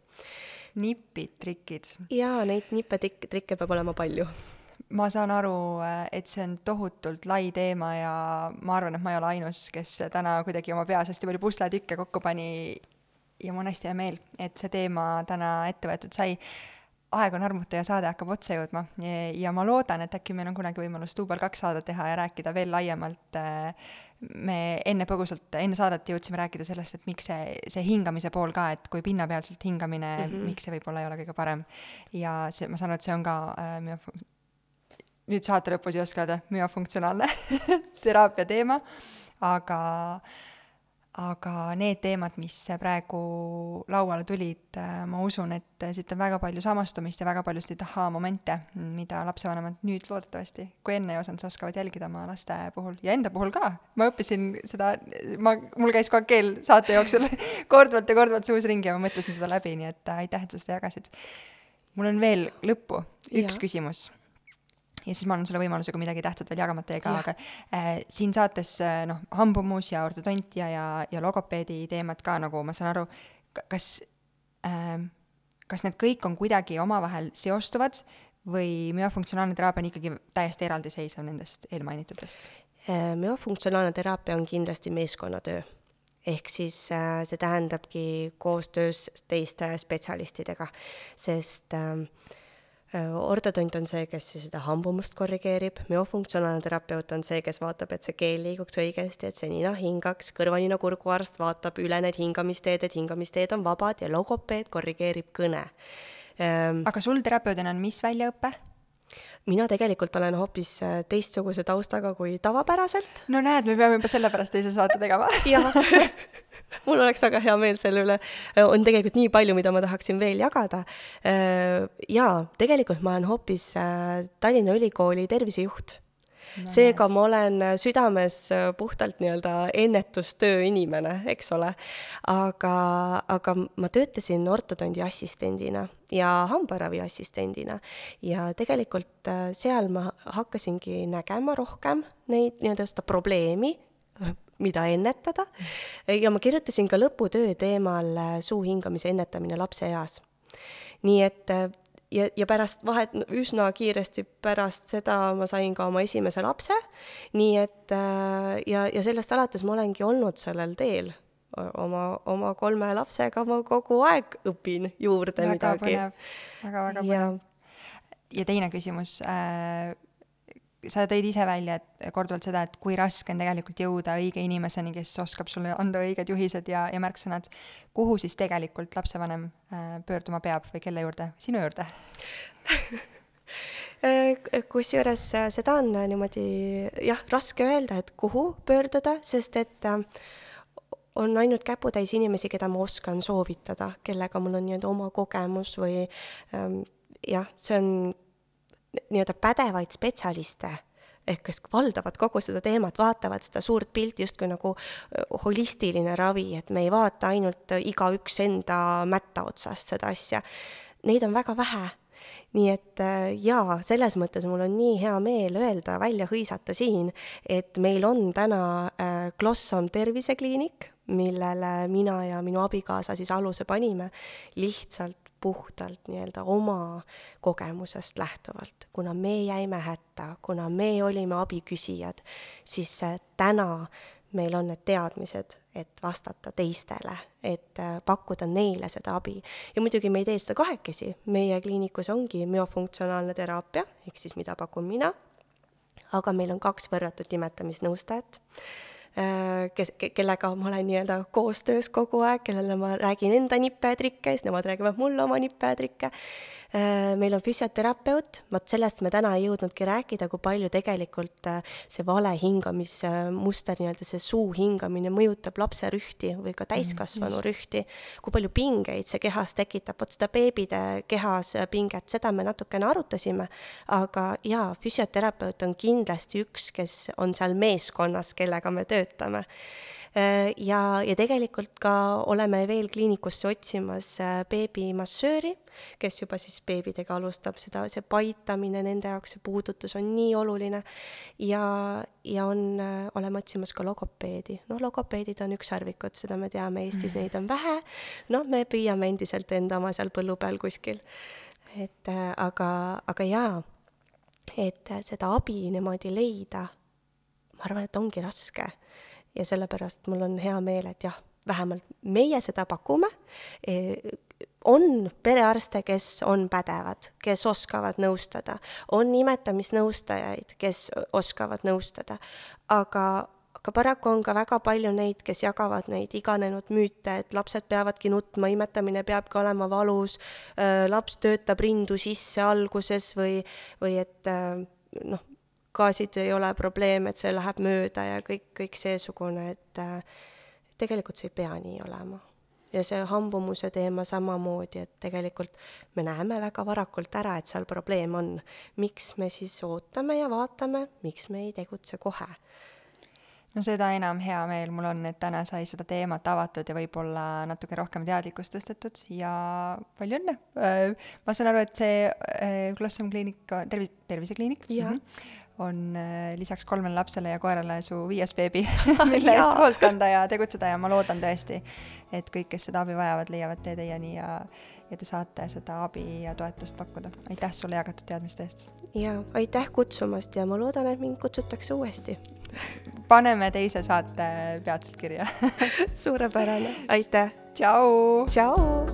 nipid, trikid. jaa, neid nippe, trikke peab olema palju ma saan aru, et see on tohutult lai teema ja ma arvan, et ma ei ole ainus, kes täna kuidagi oma peas hästi palju pusletükke kokku pani ja mul on hästi hea meel, et see teema täna ette võetud sai. aeg on armutu ja saade hakkab otsa jõudma ja, ja ma loodan, et äkki meil on kunagi võimalus duubel kaks saadet teha ja rääkida veel laiemalt. Me enne põgusalt, enne saadet jõudsime rääkida sellest, et miks see, see hingamise pool ka, et kui pinnapealselt hingamine mm, -hmm. miks see võib-olla ei ole kõige parem. ja see, ma saan aru, et see on ka äh, minu nüüd saate lõpus ei oska öelda, müofunktsionaalne [LAUGHS] teraapia teema, aga, aga need teemad, mis praegu lauale tulid, ma usun, et siit on väga palju samastumist ja väga palju selliseid ahaa-momente, mida lapsevanemad nüüd loodetavasti, kui enne ei osanud, siis oskavad jälgida oma laste puhul ja enda puhul ka. ma õppisin seda, ma, mul käis kogu aeg keel saate jooksul [LAUGHS] korduvalt ja korduvalt suus ringi ja ma mõtlesin seda läbi, nii et aitäh, et sa seda jagasid. mul on veel lõppu üks ja. küsimus ja siis ma annan sulle võimaluse, kui midagi tähtsat veel jagamata jäi ka, aga äh, siin saates äh, noh, hambumus ja ortodontia ja, ja logopeedi teemad ka nagu ma saan aru, kas äh,, kas need kõik on kuidagi omavahel seostuvad või müofunktsionaalne teraapia on ikkagi täiesti eraldiseisev nendest eelmainitutest? Äh, müofunktsionaalne teraapia on kindlasti meeskonnatöö ehk siis äh, see tähendabki koostöös teiste spetsialistidega, sest Äh, ortodont on see, kes seda hambumust korrigeerib, müofunktsionaalne terapeut on see, kes vaatab, et see keel liiguks õigesti, et see nina hingaks, kõrva-nina-kurguarst vaatab üle need hingamisteed, et hingamisteed on vabad ja logopeed korrigeerib kõne. Ähm, aga sul terapeudina on mis väljaõpe? Mina tegelikult olen hoopis äh, teistsuguse taustaga kui tavapäraselt. no näed, me peame juba sellepärast teise saate tegema [LAUGHS] jah mul oleks väga hea meel selle üle, äh, on tegelikult nii palju, mida ma tahaksin veel jagada. Äh, jaa, tegelikult ma olen hoopis Tallinna Ülikooli tervisejuht no,. seega ma olen südames puhtalt nii-öelda ennetustöö inimene, eks ole. aga, aga ma töötasin ortodondi assistendina ja hambaravi assistendina ja tegelikult seal ma hakkasingi nägema rohkem neid nii-öelda seda probleemi, [LAUGHS] mida ennetada. ja ma kirjutasin ka lõputöö teemal suu hingamise ennetamine lapseeas. nii et ja, ja pärast vahet, üsna kiiresti pärast seda ma sain ka oma esimese lapse, nii et ja, ja sellest alates ma olengi olnud sellel teel oma, oma kolme lapsega ma kogu aeg õpin juurde väga midagi. väga-väga põnev. ja teine küsimus äh, sa tõid ise välja, et korduvalt seda, et kui raske on tegelikult jõuda õige inimeseni, kes oskab sulle anda õiged juhised ja, ja märksõnad. kuhu siis tegelikult lapsevanem äh, pöörduma peab või kelle juurde, sinu juurde [LAUGHS] äh, kusjuures äh, seda on niimoodi jah, raske öelda, et kuhu pöörduda, sest et on ainult käputäis inimesi, keda ma oskan soovitada, kellega mul on nii-öelda oma kogemus või ähm, jah, see on nii-öelda pädevaid spetsialiste, ehk kes valdavad kogu seda teemat, vaatavad seda suurt pilti justkui nagu holistiline ravi, et me ei vaata ainult igaüks enda mätta otsast seda asja. Neid on väga vähe nii et jaa, selles mõttes mul on nii hea meel öelda, välja hõisata siin, et meil on täna Glossom tervisekliinik, millele mina ja minu abikaasa siis aluse panime, lihtsalt puhtalt nii-öelda oma kogemusest lähtuvalt. kuna me jäime hätta, kuna me olime abiküsijad, siis täna meil on need teadmised, et vastata teistele, et äh, pakkuda neile seda abi. ja muidugi me ei tee seda kahekesi, meie kliinikus ongi müofunktsionaalne teraapia, ehk siis mida pakun mina, aga meil on kaks võrratut nimetamisnõustajat Äh, kes, kellega ma olen nii-öelda koostöös kogu aeg, kellele ma räägin enda nippe ja trikke, siis nemad räägivad mulle oma nippe ja trikke. Äh, meil on füsioterapeut, vot sellest me täna ei jõudnudki rääkida, kui palju tegelikult äh, see vale hingamismuster, nii-öelda see suu hingamine mõjutab lapse rühti või ka täiskasvanu mm, rühti, kui palju pingeid see kehas tekitab, vot seda beebide kehas pinget, seda me natukene arutasime, aga jaa, füsioterapeut on kindlasti üks, kes on seal meeskonnas, kellega me töötame. Äh, ja, ja tegelikult ka oleme veel kliinikusse otsimas äh, beebimassööri, kes juba siis beebidega alustab seda, see paitamine nende jaoks, see puudutus on nii oluline. ja, ja on, äh, oleme otsimas ka logopeedi. noh, logopeedid on ükssarvikud, seda me teame, Eestis mm. neid on vähe. noh, me püüame endiselt enda oma seal põllu peal kuskil. et aga, aga jaa, et seda abi niimoodi leida, ma arvan, et ongi raske ja sellepärast mul on hea meel, et jah, vähemalt meie seda pakume. E, on perearste, kes on pädevad, kes oskavad nõustada, on imetamisnõustajaid, kes oskavad nõustada, aga aga paraku on ka väga palju neid, kes jagavad neid iganenud müüte, et lapsed peavadki nutma, imetamine peabki olema valus, laps töötab rindu sisse alguses või, või et noh, gaasid ei ole probleem, et see läheb mööda ja kõik, kõik seesugune, et äh, tegelikult see ei pea nii olema. ja see hambumuse teema samamoodi, et tegelikult me näeme väga varakult ära, et seal probleem on. miks me siis ootame ja vaatame, miks me ei tegutse kohe? no seda enam hea meel mul on, et täna sai seda teemat avatud ja võib-olla natuke rohkem teadlikkust tõstetud ja palju õnne! Äh, ma saan aru, et see äh, Blossom kliinik, tervis, tervisekliinik mm -hmm, on äh, lisaks kolmele lapsele ja koerale su viies beebi [LAUGHS] [LAUGHS] mille eest hoolt kanda ja tegutseda ja ma loodan tõesti, et kõik, kes seda abi vajavad, leiavad tee teieni ja, ja te saate seda abi ja toetust pakkuda. aitäh sulle jagatud teadmiste eest! ja aitäh kutsumast ja ma loodan, et mind kutsutakse uuesti [LAUGHS] paneme teise saate peatselt kirja suurepärane, aitäh! tšau! tšau!